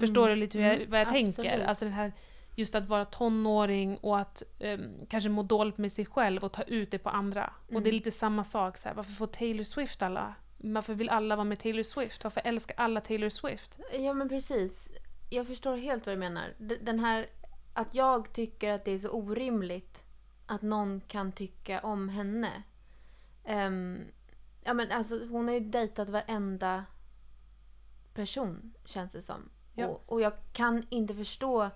Förstår du lite hur jag, Mm, vad jag tänker? absolut. Alltså den här, just att vara tonåring och att ehm, kanske må dåligt med sig själv och ta ut det på andra. Och Mm. det är lite samma sak, så här, varför får Taylor Swift alla? Varför vill alla vara med Taylor Swift? Varför älskar alla Taylor Swift? Ja men precis. Jag förstår helt vad du menar. Den här att jag tycker att det är så orimligt att någon kan tycka om henne. Ehm, ja men alltså hon har ju dejtat varenda person känns det som. Ja. Och, och jag kan inte förstå.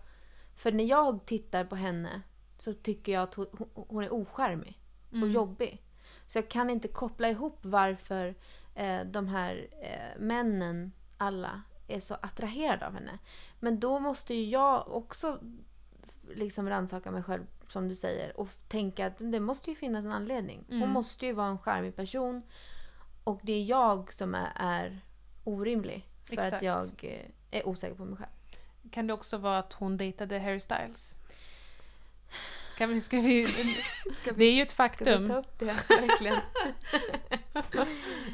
För när jag tittar på henne så tycker jag att hon, hon- är ocharmig och jobbig. Så jag kan inte koppla ihop varför eh, de här eh, männen, alla, är så attraherade av henne. Men då måste ju jag också liksom rannsaka mig själv, som du säger, och tänka att det måste ju finnas en anledning. Hon måste ju vara en charmig person. Och det är jag som är, är orimlig. För Exakt. att jag eh, är osäker på mig själv. Kan det också vara att hon dejtade Harry Styles? Kan vi, ska vi, det är ju ett Ska vi faktum. ta upp det? Verkligen.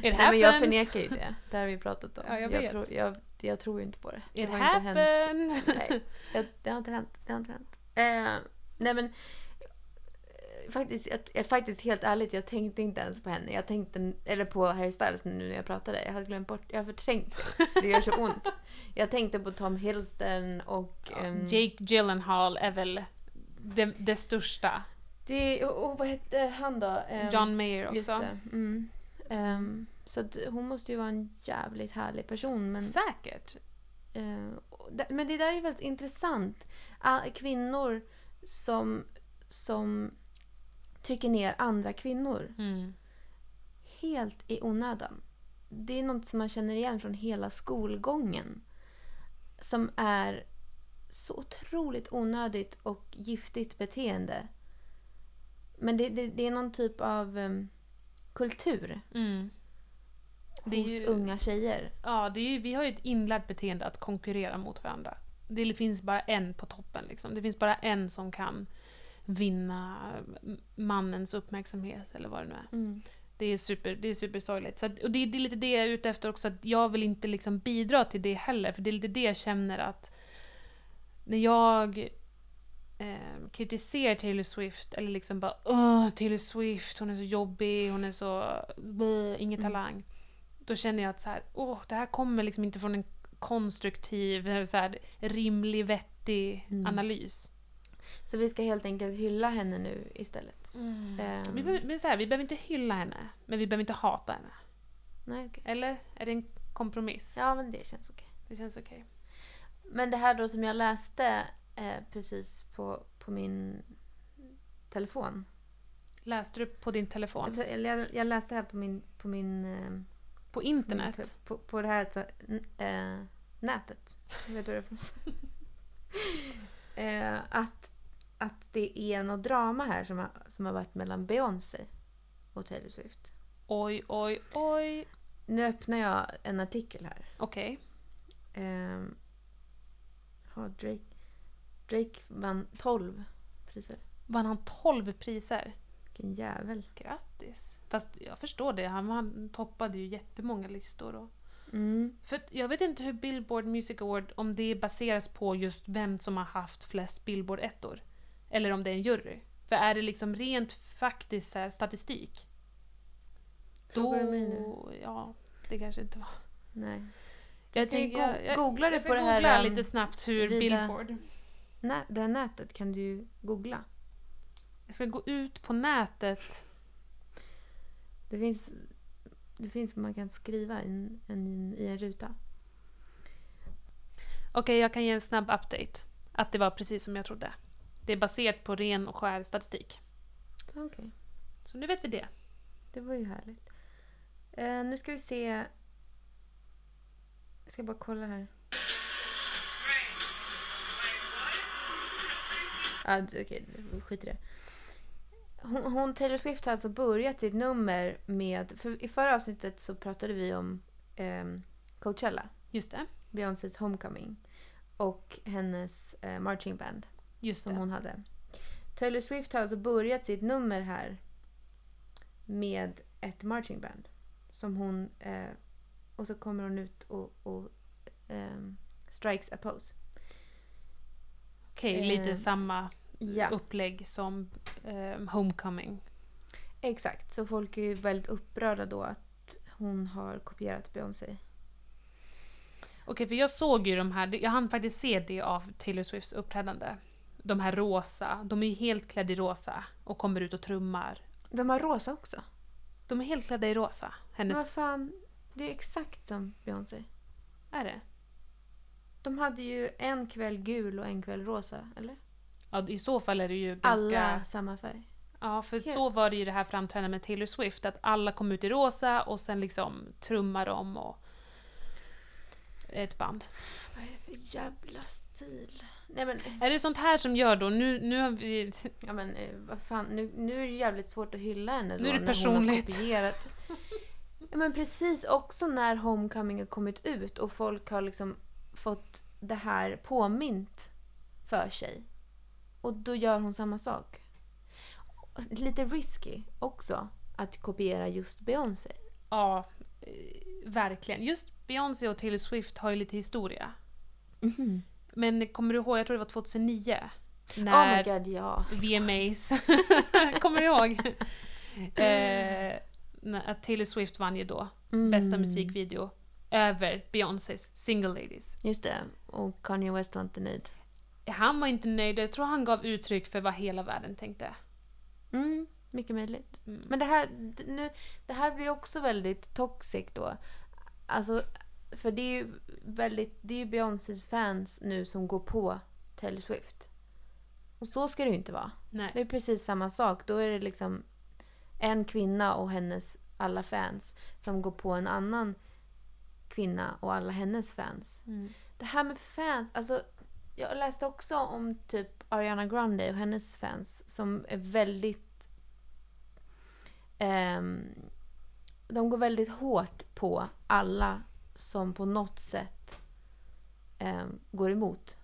Nej, men jag happened. förnekar ju det. Det har vi pratat om. Ja, jag jag, tror, jag, jag tror ju inte på det. det It har inte hänt. happened! Nej, jag, det har inte hänt. Det har inte hänt. Eh, nej men eh, faktiskt, jag, jag, faktiskt helt ärligt, jag tänkte inte ens på henne. Jag tänkte, eller på Harry Styles nu när jag pratade. Jag hade glömt bort, jag har förträngt det. Det gör så ont. Jag tänkte på Tom Hiddleston och... ehm, Jake Gyllenhaal är väl det, det största. det, och, och vad hette han då? Ehm, John Mayer också. Mm. Ehm, så att hon måste ju vara en jävligt härlig person. Men, Säkert. det- men det där är väldigt intressant. Kvinnor som, som trycker ner andra kvinnor Mm. helt i onödan. Det är något som man känner igen från hela skolgången. Som är så otroligt onödigt och giftigt beteende. Men det, det, det är någon typ av em, kultur Mm. Hos ju- unga tjejer. Ja, det är ju, vi har ju ett inlärt beteende att konkurrera mot varandra. Det finns bara en på toppen. Liksom. Det finns bara en som kan vinna mannens uppmärksamhet eller vad det nu är. Mm. Det är, super, det är supersorgligt. Så att, och det, är- det är lite det jag är ute efter också, att jag vill inte liksom bidra till det heller. För det är lite det jag känner att när jag eh, kritiserar Taylor Swift, eller liksom bara Åh, Taylor Swift, hon är så jobbig, hon är så... Bleh, ingen Mm. talang. Då känner jag att så här, åh, det här kommer liksom inte från en konstruktiv, så här, rimlig, vettig Mm. analys. Så vi ska helt enkelt hylla henne nu istället. Ehm, Vi, behöver, men så här, vi behöver inte hylla henne, men vi behöver inte hata henne. nej, okej. Eller? Är det en kompromiss? Ja, men det känns okej. Det känns okej. Men det här då som jag läste eh, precis på, på min telefon. Läste du på din telefon? Alltså, jag, jag läste här på min, på min eh, På internet? Min- På, på det här alltså, eh, nätet. Vet du vad det är för eh, att, att det är något drama här som har, som har varit mellan Beyoncé och Taylor Swift. Oj, oj, oj. Nu öppnar jag en artikel här. Okej. Eh, har Drake, Drake vann 12 priser. Vann han 12 priser? Vilken jävel. Grattis. Fast jag förstår det, han, han toppade ju jättemånga listor. Och... Mm. För jag vet inte hur Billboard Music Award, om det baseras på just vem som har haft flest Billboard-ettor. Eller om det är en jury. För är det liksom rent faktiskt här, statistik. Frågar Då... du mig nu? Ja, det kanske inte var. Nej. Jag, tänker- go- jag, jag, googla det jag ska på det här, googla um, lite snabbt hur Billboard... Nä, det här nätet kan du googla. Jag ska gå ut på nätet. Det finns, det finns man kan skriva in, en, i en ruta. Okej, jag kan ge en snabb update. Att det var precis som jag trodde. Det är baserat på ren och skär statistik. Okej, Så nu vet vi det. det var ju härligt. Eh, nu ska vi se. Jag ska bara kolla här. Ah, d- Okej, skit i det. Hon, hon, Taylor Swift har alltså börjat sitt nummer med... För I förra avsnittet så pratade vi om ehm, Coachella. Just det. Beyoncés Homecoming. Och hennes eh, marching band. Just som det. hon hade. Taylor Swift har alltså börjat sitt nummer här med ett marching band. Som hon... Eh, och så kommer hon ut och, och ehm, strikes a pose. Okej, Eh, lite samma Ja, upplägg som ehm, Homecoming. exakt. Så folk är ju väldigt upprörda då att hon har kopierat Beyoncé. Okej, för jag såg ju de här, jag hann faktiskt se det av Taylor Swifts uppträdande. De här rosa, de är ju helt klädda i rosa och kommer ut och trummar. De har rosa också. De är helt klädda i rosa, Men hennes... vad fan, det är exakt som Beyoncé. Är det? De hade ju en kväll gul och en kväll rosa, eller? Ja, i så fall är det ju ganska... Alla samma färg. Ja, för Helt- så var det ju det här framträdandet med Taylor Swift, att alla kom ut i rosa och sen liksom trummar de och... Ett band. Vad är det för jävla stil? Nej men, Är det sånt här som gör då, nu, nu har vi... ja men eh, vad fan, nu, nu är det jävligt svårt att hylla henne då Nu är det personligt. Ja men precis, också när Homecoming har kommit ut och folk har liksom fått det här påmint för sig. Och då gör hon samma sak. Lite risky också att kopiera just Beyoncé. Ja, eh, verkligen. Just Beyoncé och Taylor Swift har ju lite historia. Men kommer du ihåg, jag tror det var 2009? Oh my När god, ja. VMAs... kommer du ihåg? eh, när- att Taylor Swift vann ju då Mm. bästa musikvideo över Beyoncés Single Ladies. Just det. Och Kanye West var inte nöjd. Han var inte nöjd, jag tror han gav uttryck för vad hela världen tänkte. Mm, mycket möjligt. Mm. Men det här, nu, det här blir också väldigt toxic då. Alltså, för det är ju väldigt, det är ju Beyoncés fans nu som går på Taylor Swift. Och så ska det ju inte vara. Nej. Det är precis samma sak. Då är det liksom en kvinna och hennes alla fans som går på en annan kvinna och alla hennes fans. Mm. Det här med fans, alltså jag läste också om typ Ariana Grande och hennes fans som är väldigt... ehm, de går väldigt hårt på alla som på något sätt eh, går emot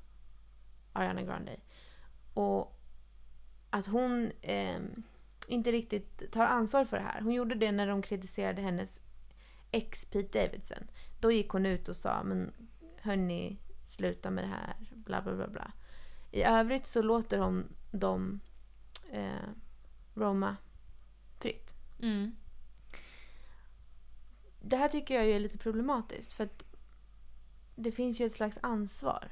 Ariana Grande. Och att hon eh, inte riktigt tar ansvar för det här. Hon gjorde det när de kritiserade hennes ex Pete Davidson. Då gick hon ut och sa men hörni, sluta med det här, bla bla bla bla. I övrigt så låter hon dem eh, roma fritt. Mm. Det här tycker jag ju är lite problematiskt för att det finns ju ett slags ansvar.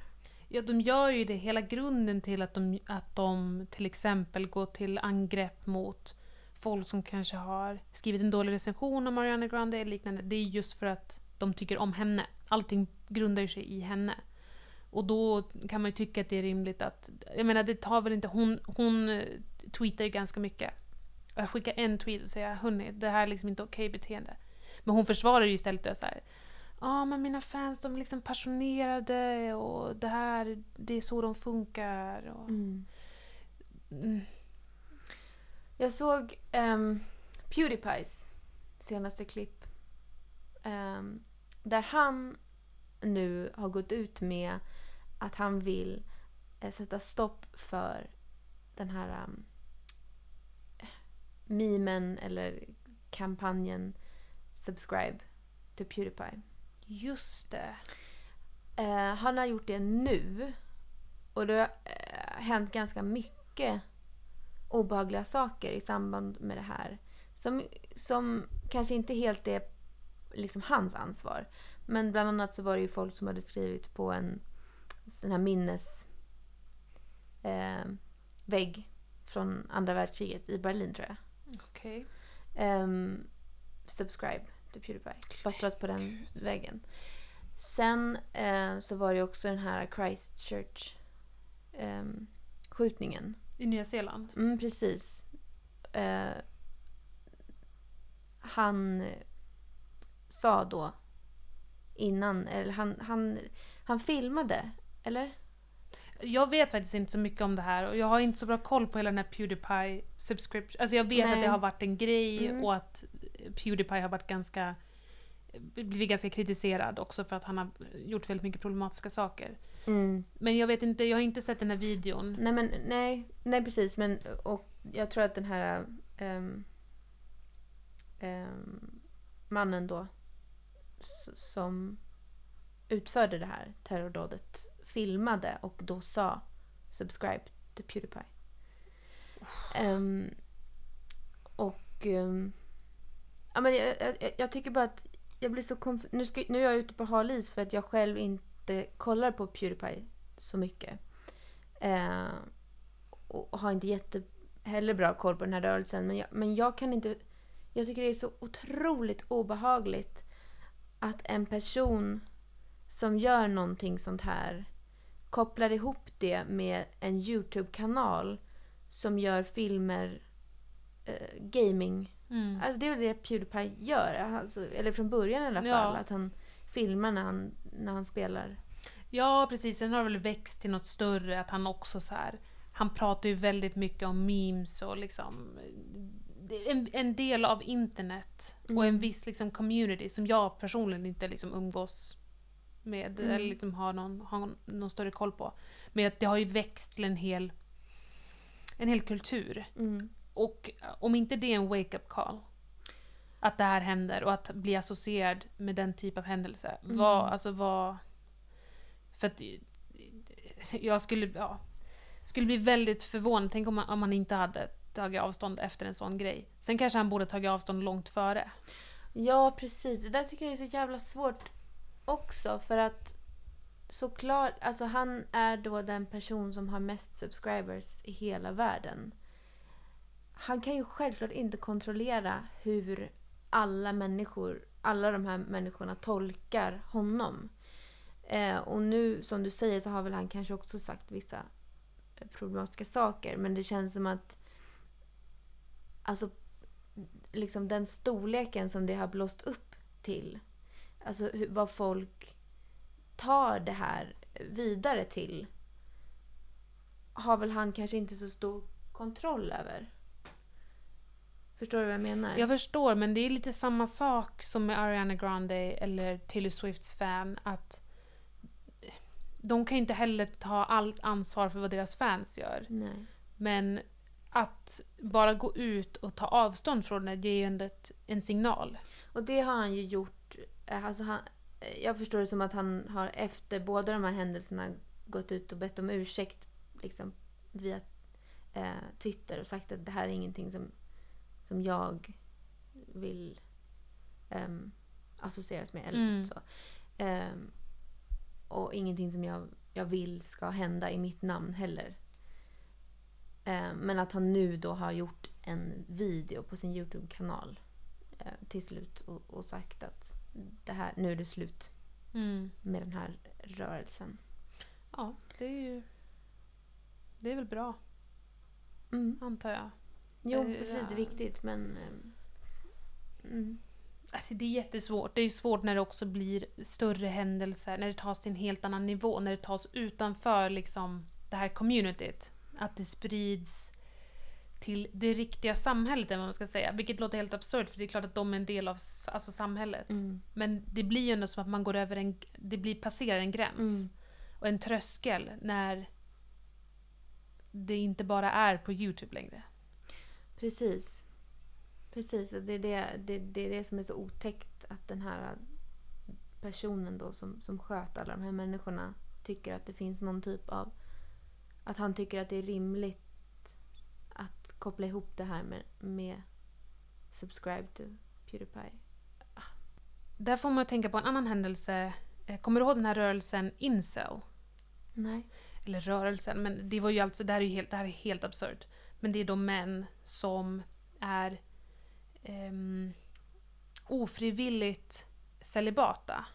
Ja, de gör ju det. Hela grunden till att de, att de till exempel går till angrepp mot folk som kanske har skrivit en dålig recension om Ariana Grande eller liknande, det är just för att de tycker om henne. allting grundar ju sig i henne. Och då kan man ju tycka att det är rimligt att, jag menar det tar väl inte, hon, hon eh, tweetar ju ganska mycket. Att skicka en tweet och säga hörni, det här är liksom inte okej beteende. Men hon försvarar ju istället det så här. Ja, men mina fans de är liksom passionerade och det här, det är så de funkar. Och, Mm. mm. Jag såg um, Pewdiepies senaste klipp. ehm, där han nu har gått ut med att han vill eh, sätta stopp för den här um, memen eller kampanjen Subscribe to Pewdiepie. Just det. Eh, han har gjort det nu. Och det har eh, hänt ganska mycket obehagliga saker i samband med det här. Som, som kanske inte helt är liksom hans ansvar. Men bland annat så var det ju folk som hade skrivit på en sån här minnes eh, från andra världskriget i Berlin tror jag. Okej. Ehm, subscribe to Pewdiepie. Klottrat på den väggen. Sen eh, så var det också den här Christchurch ehm, skjutningen. I Nya Zeeland. Mm, precis. Eh, han sa då innan, eller han, han, han filmade, eller? Jag vet faktiskt inte så mycket om det här och jag har inte så bra koll på hela den här Pewdiepie subscription. Alltså jag vet Nej. att det har varit en grej Mm. och att Pewdiepie har varit ganska blivit ganska kritiserad också för att han har gjort väldigt mycket problematiska saker. Mm. Men jag vet inte, jag har inte sett den här videon. Nej, men nej, nej precis. Men och jag tror att den här ehm, ehm, mannen då som utförde det här terrordådet filmade och då sa subscribe to Pewdiepie. Ehm, och ehm, ja, men jag, jag, jag tycker bara att jag blir så konf- nu, ska, nu är jag ute på hal is för att jag själv inte kollar på Pewdiepie så mycket. Eh, och har inte jätte heller bra koll på den här rörelsen. Men jag, men jag kan inte... Jag tycker det är så otroligt obehagligt att en person som gör någonting sånt här kopplar ihop det med en YouTube-kanal som gör filmer, eh, gaming. Mm. Alltså det är väl det Pewdiepie gör. Alltså, eller från början i alla fall. Ja. Att han filmar när han, när han spelar. Ja, precis. Sen har det väl växt till något större, att han också så här. Han pratar ju väldigt mycket om memes och liksom en, en del av internet och en viss liksom community som jag personligen inte liksom umgås med Mm. eller liksom har någon, har någon större koll på. Men att det har ju växt till en hel, en hel kultur. Mm. Och om inte det är en wake-up call, att det här händer och att bli associerad med den typ av händelse. Vad, alltså vad... För att jag skulle, ja, skulle bli väldigt förvånad, tänk om man, om man inte hade tagit avstånd efter en sån grej. Sen kanske han borde tagit avstånd långt före. Ja, precis. Det där tycker jag är så jävla svårt också. För att såklart, alltså han är då den person som har mest subscribers i hela världen. Han kan ju självklart inte kontrollera hur alla människor, alla de här människorna tolkar honom. Eh, och nu, som du säger, så har väl han kanske också sagt vissa problematiska saker. Men det känns som att alltså liksom den storleken som det har blåst upp till. Alltså hur, vad folk tar det här vidare till. Har väl han kanske inte så stor kontroll över. Förstår du vad jag menar? Jag förstår, men det är lite samma sak som med Ariana Grande eller Taylor Swifts fan. Att de kan ju inte heller ta allt ansvar för vad deras fans gör. Nej. Men att bara gå ut och ta avstånd från det, det är ju ändå ett, en signal. Och det har han ju gjort. eh, Alltså han, eh, jag förstår det som att han har efter båda de här händelserna gått ut och bett om ursäkt liksom, via eh, Twitter och sagt att det här är ingenting som, som jag vill ehm, associeras med. Eller Mm. så. Ehm, och ingenting som jag, jag vill ska hända i mitt namn heller. Ehm, men att han nu då har gjort en video på sin YouTube-kanal eh, till slut och, och sagt att det här, nu är det slut Mm. med den här rörelsen. Ja, det är ju... Det är väl bra, Mm. antar jag. Jo, Eh, precis. Det är viktigt, men... ehm, Mm. Alltså det är jättesvårt. Det är svårt när det också blir större händelser, när det tas till en helt annan nivå, när det tas utanför liksom det här communityt. Att det sprids till det riktiga samhället, eller vad man ska säga. Vilket låter helt absurt, för det är klart att de är en del av alltså, samhället. Mm. Men det blir ju ändå som att man går över en, det blir passerar en gräns. Mm. Och en tröskel när det inte bara är på Youtube längre. Precis. Precis, och det är det, det, det är det som är så otäckt att den här personen då som, som sköt alla de här människorna tycker att det finns någon typ av... Att han tycker att det är rimligt att koppla ihop det här med, med subscribe to Pewdiepie. Där får man att tänka på en annan händelse. Eh, Kommer du ihåg den här rörelsen Incel? Nej. Eller rörelsen, men det var ju alltså, det här är ju helt, det här är helt absurt. Men det är de män som är um, ofrivilligt celibata.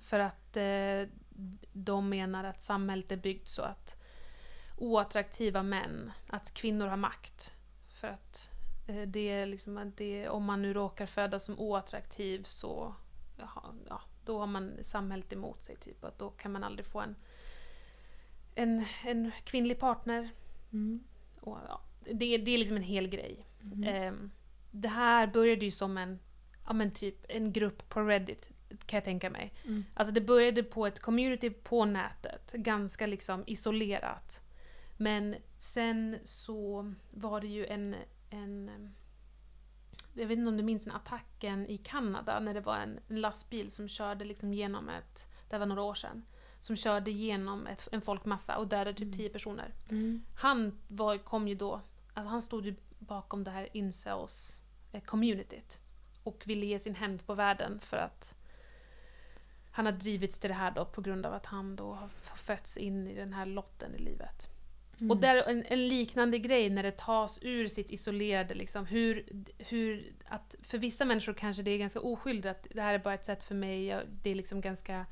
För att uh, de menar att samhället är byggt så att oattraktiva män, att kvinnor har makt. För att uh, det är liksom att det, om man nu råkar födas som oattraktiv så jaha, ja, då har man samhället emot sig. Typ. Att då kan man aldrig få en, en, en kvinnlig partner. Mm. Och, ja, det, det är liksom en hel grej. Mhm. Ehm, det här började ju som en, ja men typ en grupp på Reddit, kan jag tänka mig. Mm. Alltså det började på ett community på nätet, ganska liksom isolerat. Men sen så var det ju en, en jag vet inte om du minns den attacken i Kanada när det var en lastbil som körde liksom genom ett, det var några år sedan, som körde genom ett, en folkmassa och dödade typ 10 personer. Mm. Han var, kom ju då, alltså han stod ju bakom det här incels eh, communityt och ville ge sin hämnd på världen för att han har drivits till det här då på grund av att han då har fötts in i den här lotten i livet. Mm. Och där är en, en liknande grej när det tas ur sitt isolerade, liksom, hur, hur att för vissa människor kanske det är ganska oskyldigt att det här är bara ett sätt för mig, det är liksom ganska,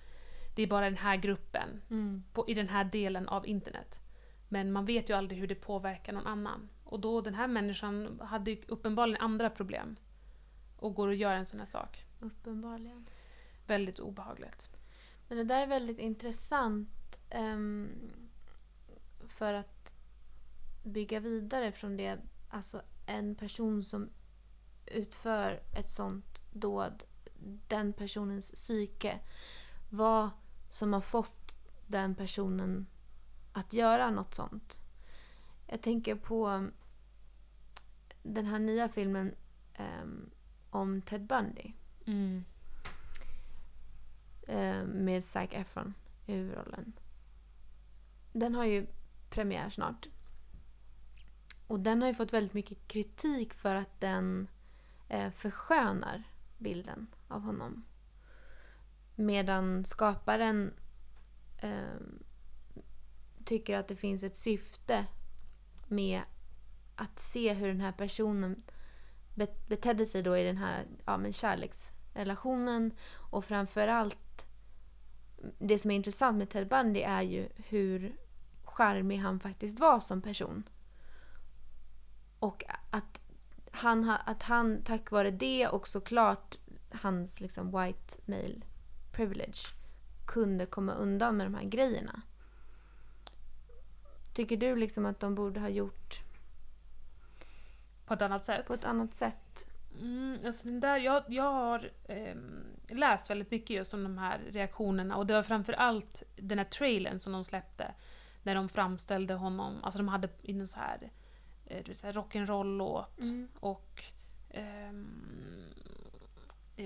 det är bara den här gruppen Mm. på, i den här delen av internet. Men man vet ju aldrig hur det påverkar någon annan. Och då den här människan hade ju uppenbarligen andra problem. Och går och gör en sån här sak. Uppenbarligen. Väldigt obehagligt. Men det där är väldigt intressant ehm, för att bygga vidare från det. Alltså en person som utför ett sånt dåd, den personens psyke. Vad som har fått den personen att göra något sånt. Jag tänker på den här nya filmen ehm, om Ted Bundy. Mm. eh, med Zac Efron i huvudrollen. Den har ju premiär snart. Och den har ju fått väldigt mycket kritik för att den eh, förskönar bilden av honom. Medan skaparen eh, tycker att det finns ett syfte med att se hur den här personen betedde sig då i den här ja, men kärleksrelationen och framförallt det som är intressant med Ted Bundy är ju hur charmig han faktiskt var som person. Och att han, att han tack vare det och såklart hans liksom white male privilege kunde komma undan med de här grejerna. Tycker du liksom att de borde ha gjort På ett annat sätt. på ett annat sätt? Mm, alltså den där, jag, jag har ehm, läst väldigt mycket just om de här reaktionerna och det var framförallt den här trailern som de släppte när de framställde honom, alltså de hade en så här, eh, rock'n'roll-låt Mm. och ja,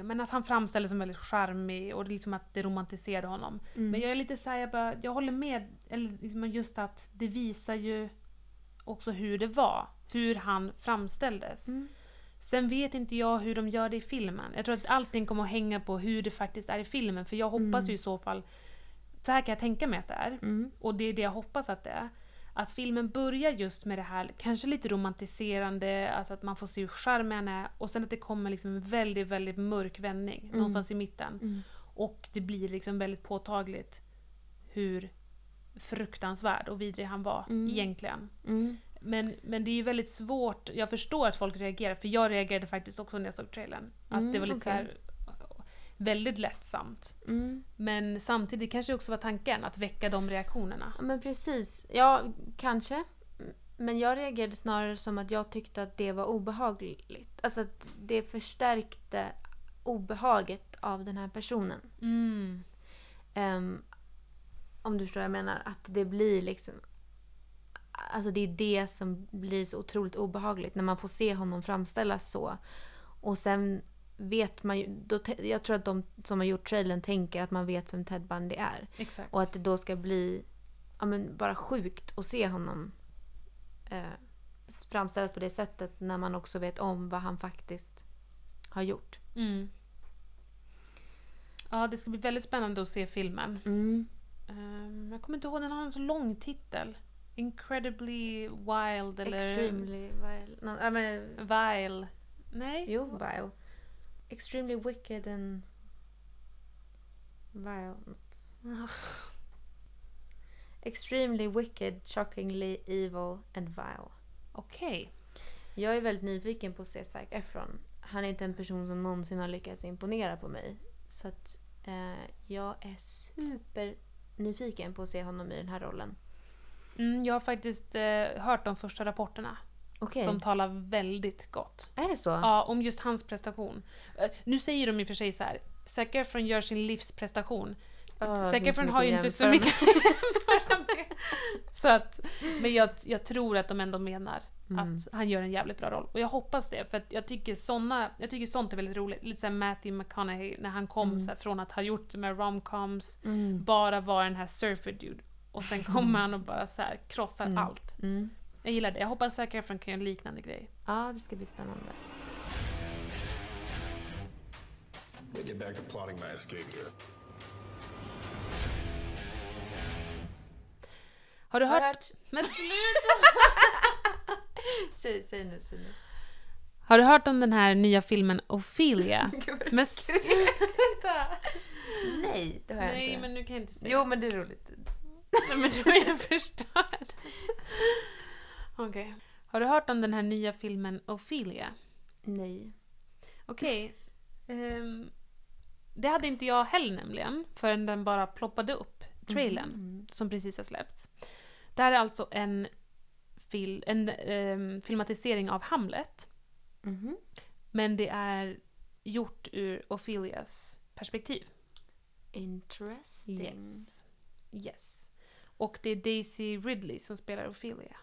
men att han framställdes som väldigt charmig och liksom att det romantiserade honom. Mm. Men jag är lite såhär, jag, bara, jag håller med, eller liksom just att det visar ju också hur det var, hur han framställdes. Mm. Sen vet inte jag hur de gör det i filmen. Jag tror att allting kommer att hänga på hur det faktiskt är i filmen. För jag hoppas ju i så fall... Så här kan jag tänka mig att det är. Mm. Och det är det jag hoppas att det är. Att filmen börjar just med det här, kanske lite romantiserande, alltså att man får se hur charmig han är. Och sen att det kommer liksom en väldigt, väldigt mörk vändning någonstans i mitten. Mm. Och det blir liksom väldigt påtagligt hur fruktansvärd och vidrig han var Mm. egentligen. Mm. Men, men det är ju väldigt svårt, jag förstår att folk reagerar, för jag reagerade faktiskt också när jag såg trailern. Att Mm, det var lite så okej. här väldigt lättsamt. Mm. Men samtidigt kanske också var tanken att väcka de reaktionerna. Men precis. Ja, kanske. Men jag reagerade snarare som att jag tyckte att det var obehagligt. Alltså att det förstärkte obehaget av den här personen. Mm. Ehm, om du förstår vad jag menar. Att det blir liksom... Alltså det är det som blir så otroligt obehagligt när man får se honom framställas så. Och sen vet man ju... Då, jag tror att de som har gjort trailern tänker att man vet vem Ted Bundy är. Exakt. Och att det då ska bli ja, men bara sjukt att se honom eh, framställas på det sättet när man också vet om vad han faktiskt har gjort. Mm. Ja, det ska bli väldigt spännande att se filmen. Mm. Ehm, jag kommer inte ihåg, den har en så lång titel. Incredibly wild eller... Extremely vile. No, ja, men, Vile. Nej? jo, vile. Extremely wicked and vile. Extremely wicked, shockingly evil and vile. Okej. Jag är väldigt nyfiken på att se Zac Efron. Han är inte en person som någonsin har lyckats imponera på mig. Så att eh, jag är super nyfiken på att se honom i den här rollen. Mm, jag har faktiskt eh, hört de första rapporterna. Okej. Som talar väldigt gott. Är det så? Ja, om just hans prestation. Eh, nu säger de i och för sig så här. Zac Efron gör sin livsprestation. Det Zac Efron har ju inte så mycket. Så att, men jag, jag tror att de ändå menar Mm. att han gör en jävligt bra roll. Och jag hoppas det, för att jag tycker, såna, jag tycker sånt är väldigt roligt. Lite såhär Matthew McConaughey när han kom så här, från att ha gjort de här romcoms, Mm. bara vara den här surfer dude. Och sen kommer han och bara så krossar Mm. allt. Jag gillar det. Jag hoppas Zac Efron kan göra en liknande grej. Ja, det ska bli spännande. Let's get back to plotting my escape here. Har du Har hört? hört? Men sluta! Säg, säg nu, säg nu. Har du hört om den här nya filmen Ophelia? Men sluta! Nej, det har jag Nej, inte. men nu kan jag inte säga. Jo, men det är roligt. Nej, men då är jag förstörd. Okej. Har du hört om den här nya filmen Ophelia? Nej. Okej. Ehm, det hade inte jag heller nämligen, förrän den bara ploppade upp, trailern, Mm. som precis har släppts. Det här är alltså en, fil- en ehm, filmatisering av Hamlet, Mhm. men det är gjort ur Ophelias perspektiv. Interesting. Yes. Yes. Och det är Daisy Ridley som spelar Ophelia.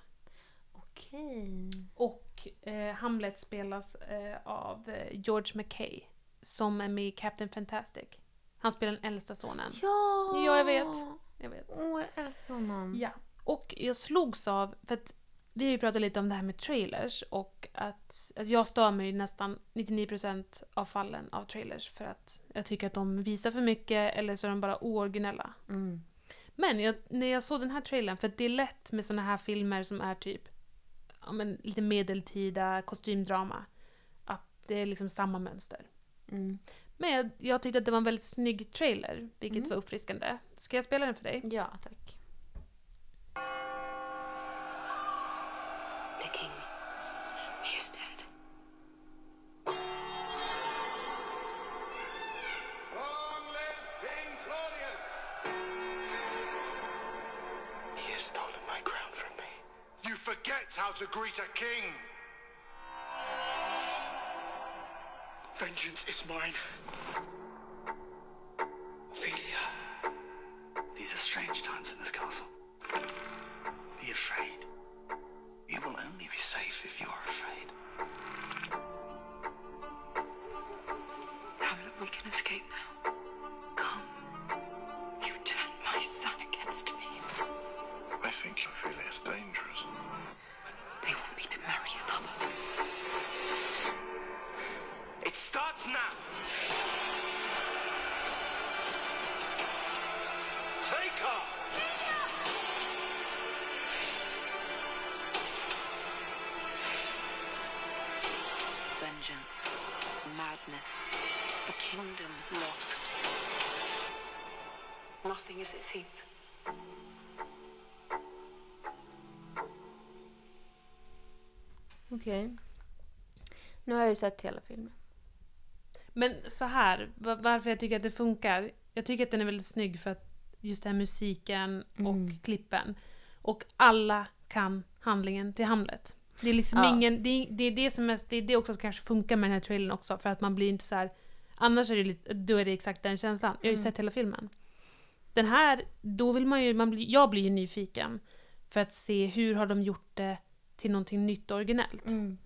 Okej. Och eh, Hamlet spelas eh, av eh, George McKay som är med i Captain Fantastic. Han spelar den äldsta sonen. Ja! Ja, jag vet. Jag vet. Åh, jag älskar honom. Ja. Och jag slogs av, för att vi har ju pratat lite om det här med trailers och att, att jag stör mig nästan 99% av fallen av trailers för att jag tycker att de visar för mycket eller så är de bara ooriginella. Mm. Men jag, när jag såg den här trailern, för det är lätt med såna här filmer som är typ ja, men lite medeltida kostymdrama, att det är liksom samma mönster. Mm. Men jag, jag tyckte att det var en väldigt snygg trailer, vilket Mm. var uppfriskande. Ska jag spela den för dig? Ja, tack. Mine. Ophelia. These are strange times Okej. Nu har jag ju sett hela filmen. Men så här, va- varför jag tycker att det funkar. Jag tycker att den är väldigt snygg för att just den här musiken och Mm. klippen. Och alla kan handlingen till Hamlet. Det är liksom Ja. ingen, det är, det är det som är, det är det också som kanske funkar med den här trailern också, för att man blir inte så här. Annars är det lite, då är det exakt den känslan. Jag har ju Mm. sett hela filmen. Den här, då vill man ju, man blir, jag blir ju nyfiken. För att se hur har de gjort det till någonting nytt och originellt. Mm.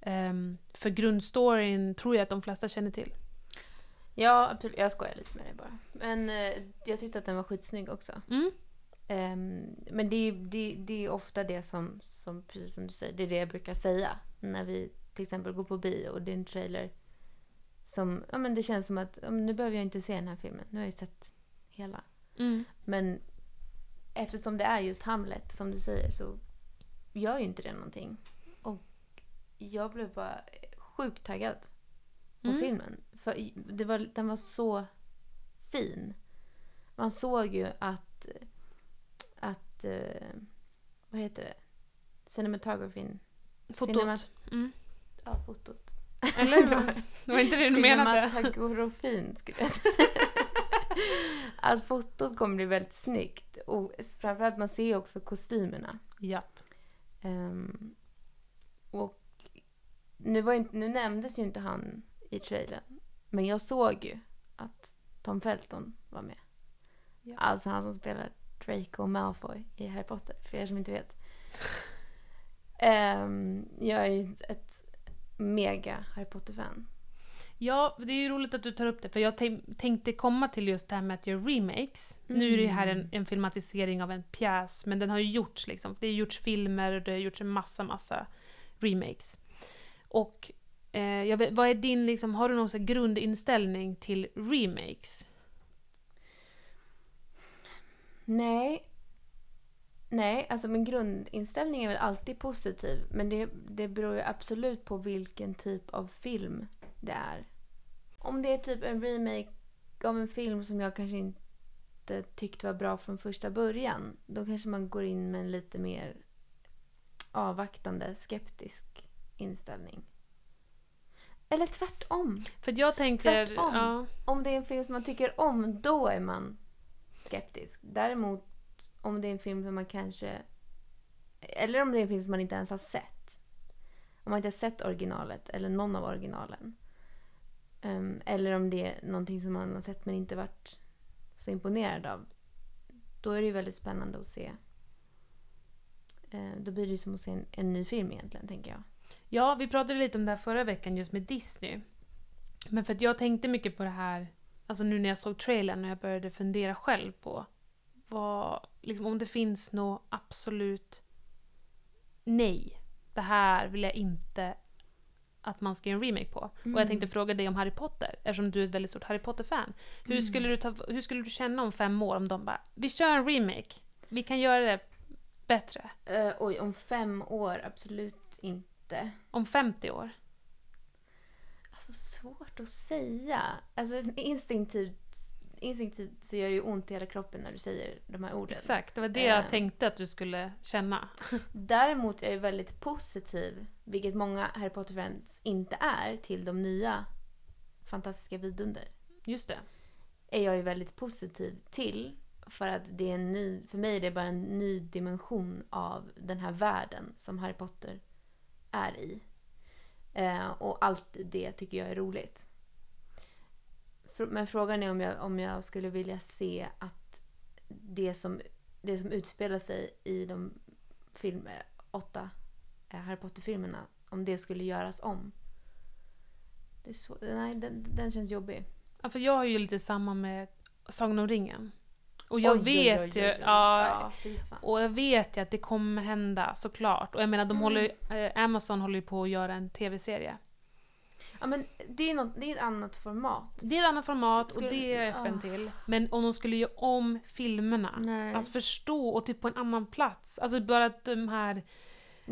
Ehm, för grundstoryn tror jag att de flesta känner till. Ja, absolut. jag skojar lite med dig bara. Men eh, jag tyckte att den var skitsnygg också. Mm. Ehm, men det är, det, det är ofta det som, som, precis som du säger, det är det jag brukar säga. När vi till exempel går på bio och det är en trailer som, ja men det känns som att, nu behöver jag inte se den här filmen. Nu har jag ju sett hela. Mm. Men eftersom det är just Hamlet som du säger så gör ju inte det någonting. Och jag blev bara sjukt taggad på Mm. filmen. För det var, den var så fin. Man såg ju att, att eh, vad heter det? Cinematografin. Fotot. Cinemat- Mm. ja, fotot. Eller? Det var, det var inte det du menade. Cinematografin skulle jag säga. att fotot kommer bli väldigt snyggt. Och framförallt man ser ju också kostymerna. Ja. Ehm, och nu, var inte, nu nämndes ju inte han i trailern. Men jag såg ju att Tom Felton var med. Ja. Alltså han som spelar Draco Malfoy i Harry Potter, för er som inte vet. Ehm, jag är ju ett mega Harry Potter-fan. Ja, det är ju roligt att du tar upp det, för jag tänk- tänkte komma till just det här med att göra remakes. Nu är det här en, en filmatisering av en pjäs, men den har ju gjorts liksom. Det har gjorts filmer och det har gjorts en massa, massa remakes. Och eh, jag vet, vad är din, liksom, har du någon så här grundinställning till remakes? Nej. Nej, alltså min grundinställning är väl alltid positiv. Men det, det beror ju absolut på vilken typ av film det är. Om det är typ en remake av en film som jag kanske inte tyckte var bra från första början. Då kanske man går in med en lite mer avvaktande, skeptisk inställning. Eller tvärtom. För jag tänker... Tvärtom. Ja, Om det är en film som man tycker om, då är man skeptisk. Däremot om det är en film som man kanske... Eller om det är en film som man inte ens har sett. Om man inte har sett originalet eller någon av originalen. Um, eller om det är någonting som man har sett men inte varit så imponerad av. Då är det ju väldigt spännande att se. Uh, då blir det ju som att se en, en ny film egentligen, tänker jag. Ja, vi pratade lite om det här förra veckan just med Disney. Men för att jag tänkte mycket på det här, alltså nu när jag såg trailern och jag började fundera själv på vad, liksom om det finns något absolut nej. Det här vill jag inte att man ska göra en remake på. Och jag tänkte fråga dig om Harry Potter, eftersom du är ett väldigt stort Harry Potter-fan. Hur, skulle du ta, hur skulle du känna om fem år om de bara, vi kör en remake, vi kan göra det bättre. Eh, oj, om fem år? Absolut inte. Om 50 år. Alltså svårt att säga. Alltså instinktivt, instinktivt så gör det ju ont i hela kroppen när du säger de här orden. Exakt, det var det jag Eh. tänkte att du skulle känna. Däremot är jag väldigt positiv, vilket många Harry Potter-fans inte är, till de nya fantastiska vidunder. Just det. Är jag ju väldigt positiv till. För att det är en ny, för mig är det bara en ny dimension av den här världen som Harry Potter är i. Eh, och allt det tycker jag är roligt. Men frågan är om jag, om jag skulle vilja se att det som, det som utspelar sig i de film, åtta eh, Harry Potter-filmerna, om det skulle göras om. Det är svår, nej, den, den känns jobbig. Ja, för jag har ju lite samma med Sagan om ringen. Och jag Oj, vet oj, oj, ju, ja, ja och jag vet ju att det kommer hända såklart. Och jag menar, de Mm. håller, eh, Amazon håller ju på att göra en tv-serie. Ja, men det är, något, det är ett annat format. Det är ett annat format Skulle- och det är jag öppen ah. till. Men om de skulle göra om filmerna, Nej. alltså förstå och typ på en annan plats. Alltså bara att de här.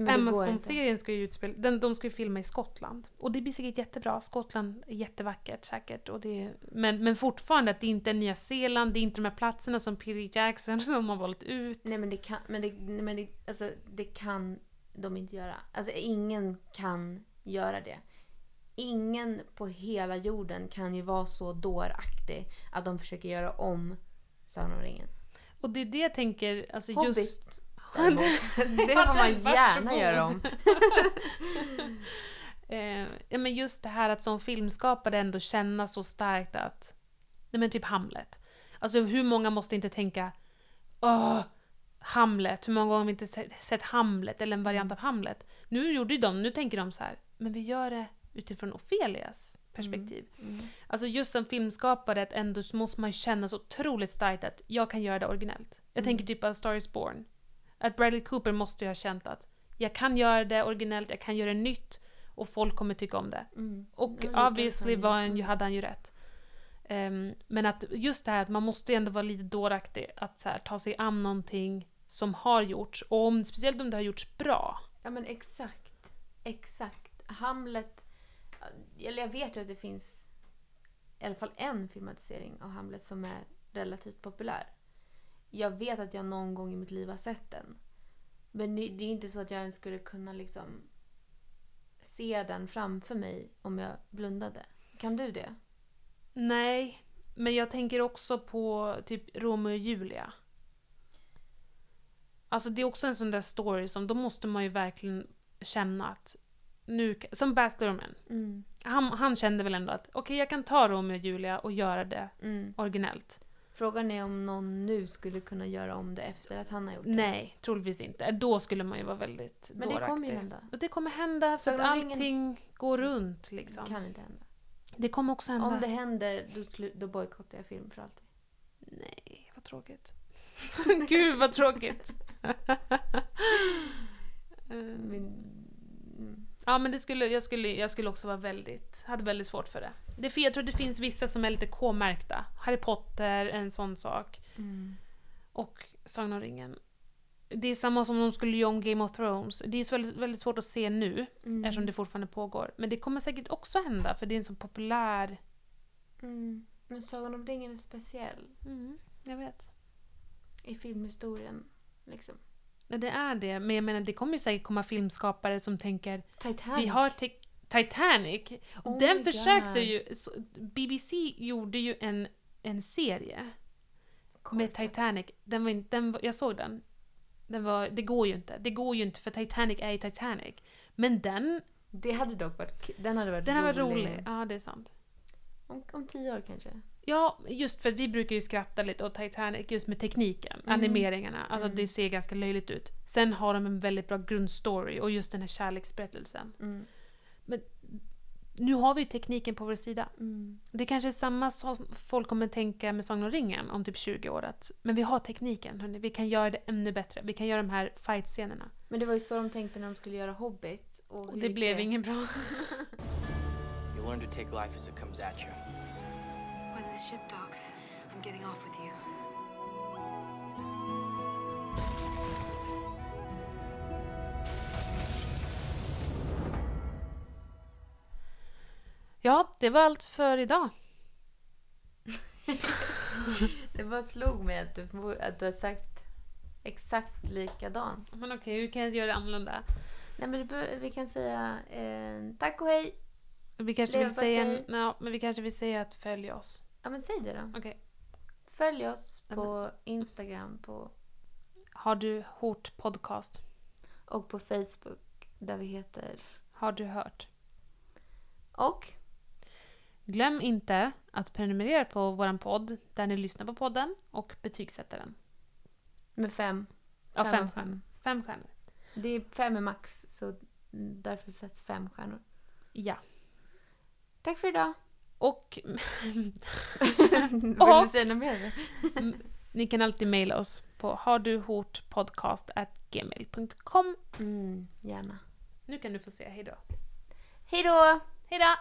Amazon-serien ska ju utspela, den, de ska ju filma i Skottland. Och det blir säkert jättebra. Skottland är jättevackert säkert. Och det, men, men fortfarande att det inte är Nya Zeeland, det är inte de här platserna som Peter Jackson de har valt ut. Nej men det kan, men det, men det, alltså, det kan de inte göra. Alltså ingen kan göra det. Ingen på hela jorden kan ju vara så dåraktig att de försöker göra om Sagan om ringen. Och det är det jag tänker, alltså Hobbit. just... det får man gärna göra om. Eh, ja, men just det här att som filmskapare ändå känna så starkt att... Nej men typ Hamlet. Alltså hur många måste inte tänka Åh, Hamlet, hur många gånger har vi inte se- sett Hamlet eller en variant av Hamlet? Nu gjorde ju de, nu tänker de så här, men vi gör det utifrån Ofelias perspektiv. Alltså just som filmskapare att ändå måste man känna så otroligt starkt att jag kan göra det originellt. Jag tänker typ på Star is Born. Att Bradley Cooper måste ju ha känt att jag kan göra det originellt, jag kan göra det nytt och folk kommer tycka om det. Och Ja, obviously var han ju, hade han ju rätt. Ehm, men att just det här att man måste ju ändå vara lite dåraktig, att så här, ta sig an någonting som har gjorts, och om, speciellt om det har gjorts bra. Ja men exakt. Exakt. Hamlet. Eller jag vet ju att det finns i alla fall en filmatisering av Hamlet som är relativt populär. Jag vet att jag någon gång i mitt liv har sett den. Men det är inte så att jag ens skulle kunna liksom se den framför mig om jag blundade. Kan du det? Nej, men jag tänker också på typ Romeo och Julia. Alltså det är också en sån där story som då måste man ju verkligen känna att nu, som Baz Luhrmann. Mm. Han, han kände väl ändå att okej, jag kan ta Romeo och Julia och göra det Mm. originellt. Frågan är om någon nu skulle kunna göra om det efter att han har gjort det. Nej, troligtvis inte. Då skulle man ju vara väldigt Men det dåraktig. kommer ju hända. Och det kommer hända att Sagan om ringen- allting går runt liksom. Det kan inte hända. Det kommer också hända. Om det händer, då, slu- då bojkottar jag film för alltid. Nej, vad tråkigt. Gud vad tråkigt. Min... Mm. Ja men det skulle, jag, skulle, jag skulle också vara väldigt, hade väldigt svårt för det. det jag tror det finns vissa som är lite K-märkta. Harry Potter, en sån sak. Mm. Och Sagan om ringen. Det är samma som om de skulle göra om Game of Thrones. Det är så väldigt, väldigt svårt att se nu, Mm. eftersom det fortfarande pågår. Men det kommer säkert också hända, för det är en så populär... Mm. Men Sagan om ringen är speciell jag vet. i filmhistorien. Liksom. Det är det. Men jag menar, det kommer ju säkert komma filmskapare som tänker Titanic. Vi har Titanic. Och Oh den försökte God. ju... Så, BBC gjorde ju en, en serie med Korkat. Titanic. Den var, den jag såg den. den var, det går ju inte. Det går ju inte för Titanic är ju Titanic. Men den, Det hade dock varit Den hade varit den här var rolig. rolig. Ja, det är sant. Om, om tio år kanske. Ja, just för att vi brukar ju skratta lite åt Titanic just med tekniken, animeringarna. Alltså det ser ganska löjligt ut. Sen har de en väldigt bra grundstory och just den här kärleksberättelsen. Mm. Men nu har vi ju tekniken på vår sida. Mm. Det kanske är samma som folk kommer tänka med Sagan om ringen om typ 20 år. Att, men vi har tekniken, hörni. vi kan göra det ännu bättre. Vi kan göra de här fight-scenerna. Men det var ju så de tänkte när de skulle göra Hobbit. Och, Och det blev inget bra. You learn to take life as it comes at you. This ship docks, I'm getting off with you. Ja, det var allt för idag. Det bara slog mig att du, att du har sagt exakt likadant. Men okej, hur kan jag göra det annorlunda? Nej men vi kan säga eh, tack och hej. Vi kanske vill säga, ja, men vi kanske vill säga att följ oss. Ja men säg det då. Okej. Följ oss på Instagram på, Har du hört podcast? och på Facebook där vi heter. Har du hört? Och Glöm inte att prenumerera på vår podd där ni lyssnar på podden och betygsätta den. med fem. Ja, Fem fem av fem. stjärnor. Fem stjärnor. Det är fem är max så därför sätt fem stjärnor. Ja. Tack för idag. Och Vill du säga något mer? ni kan alltid mejla oss på harduhortpodcast.gmail.com Mm, gärna. Nu kan du få säga hejdå. Hej då! Hejdå!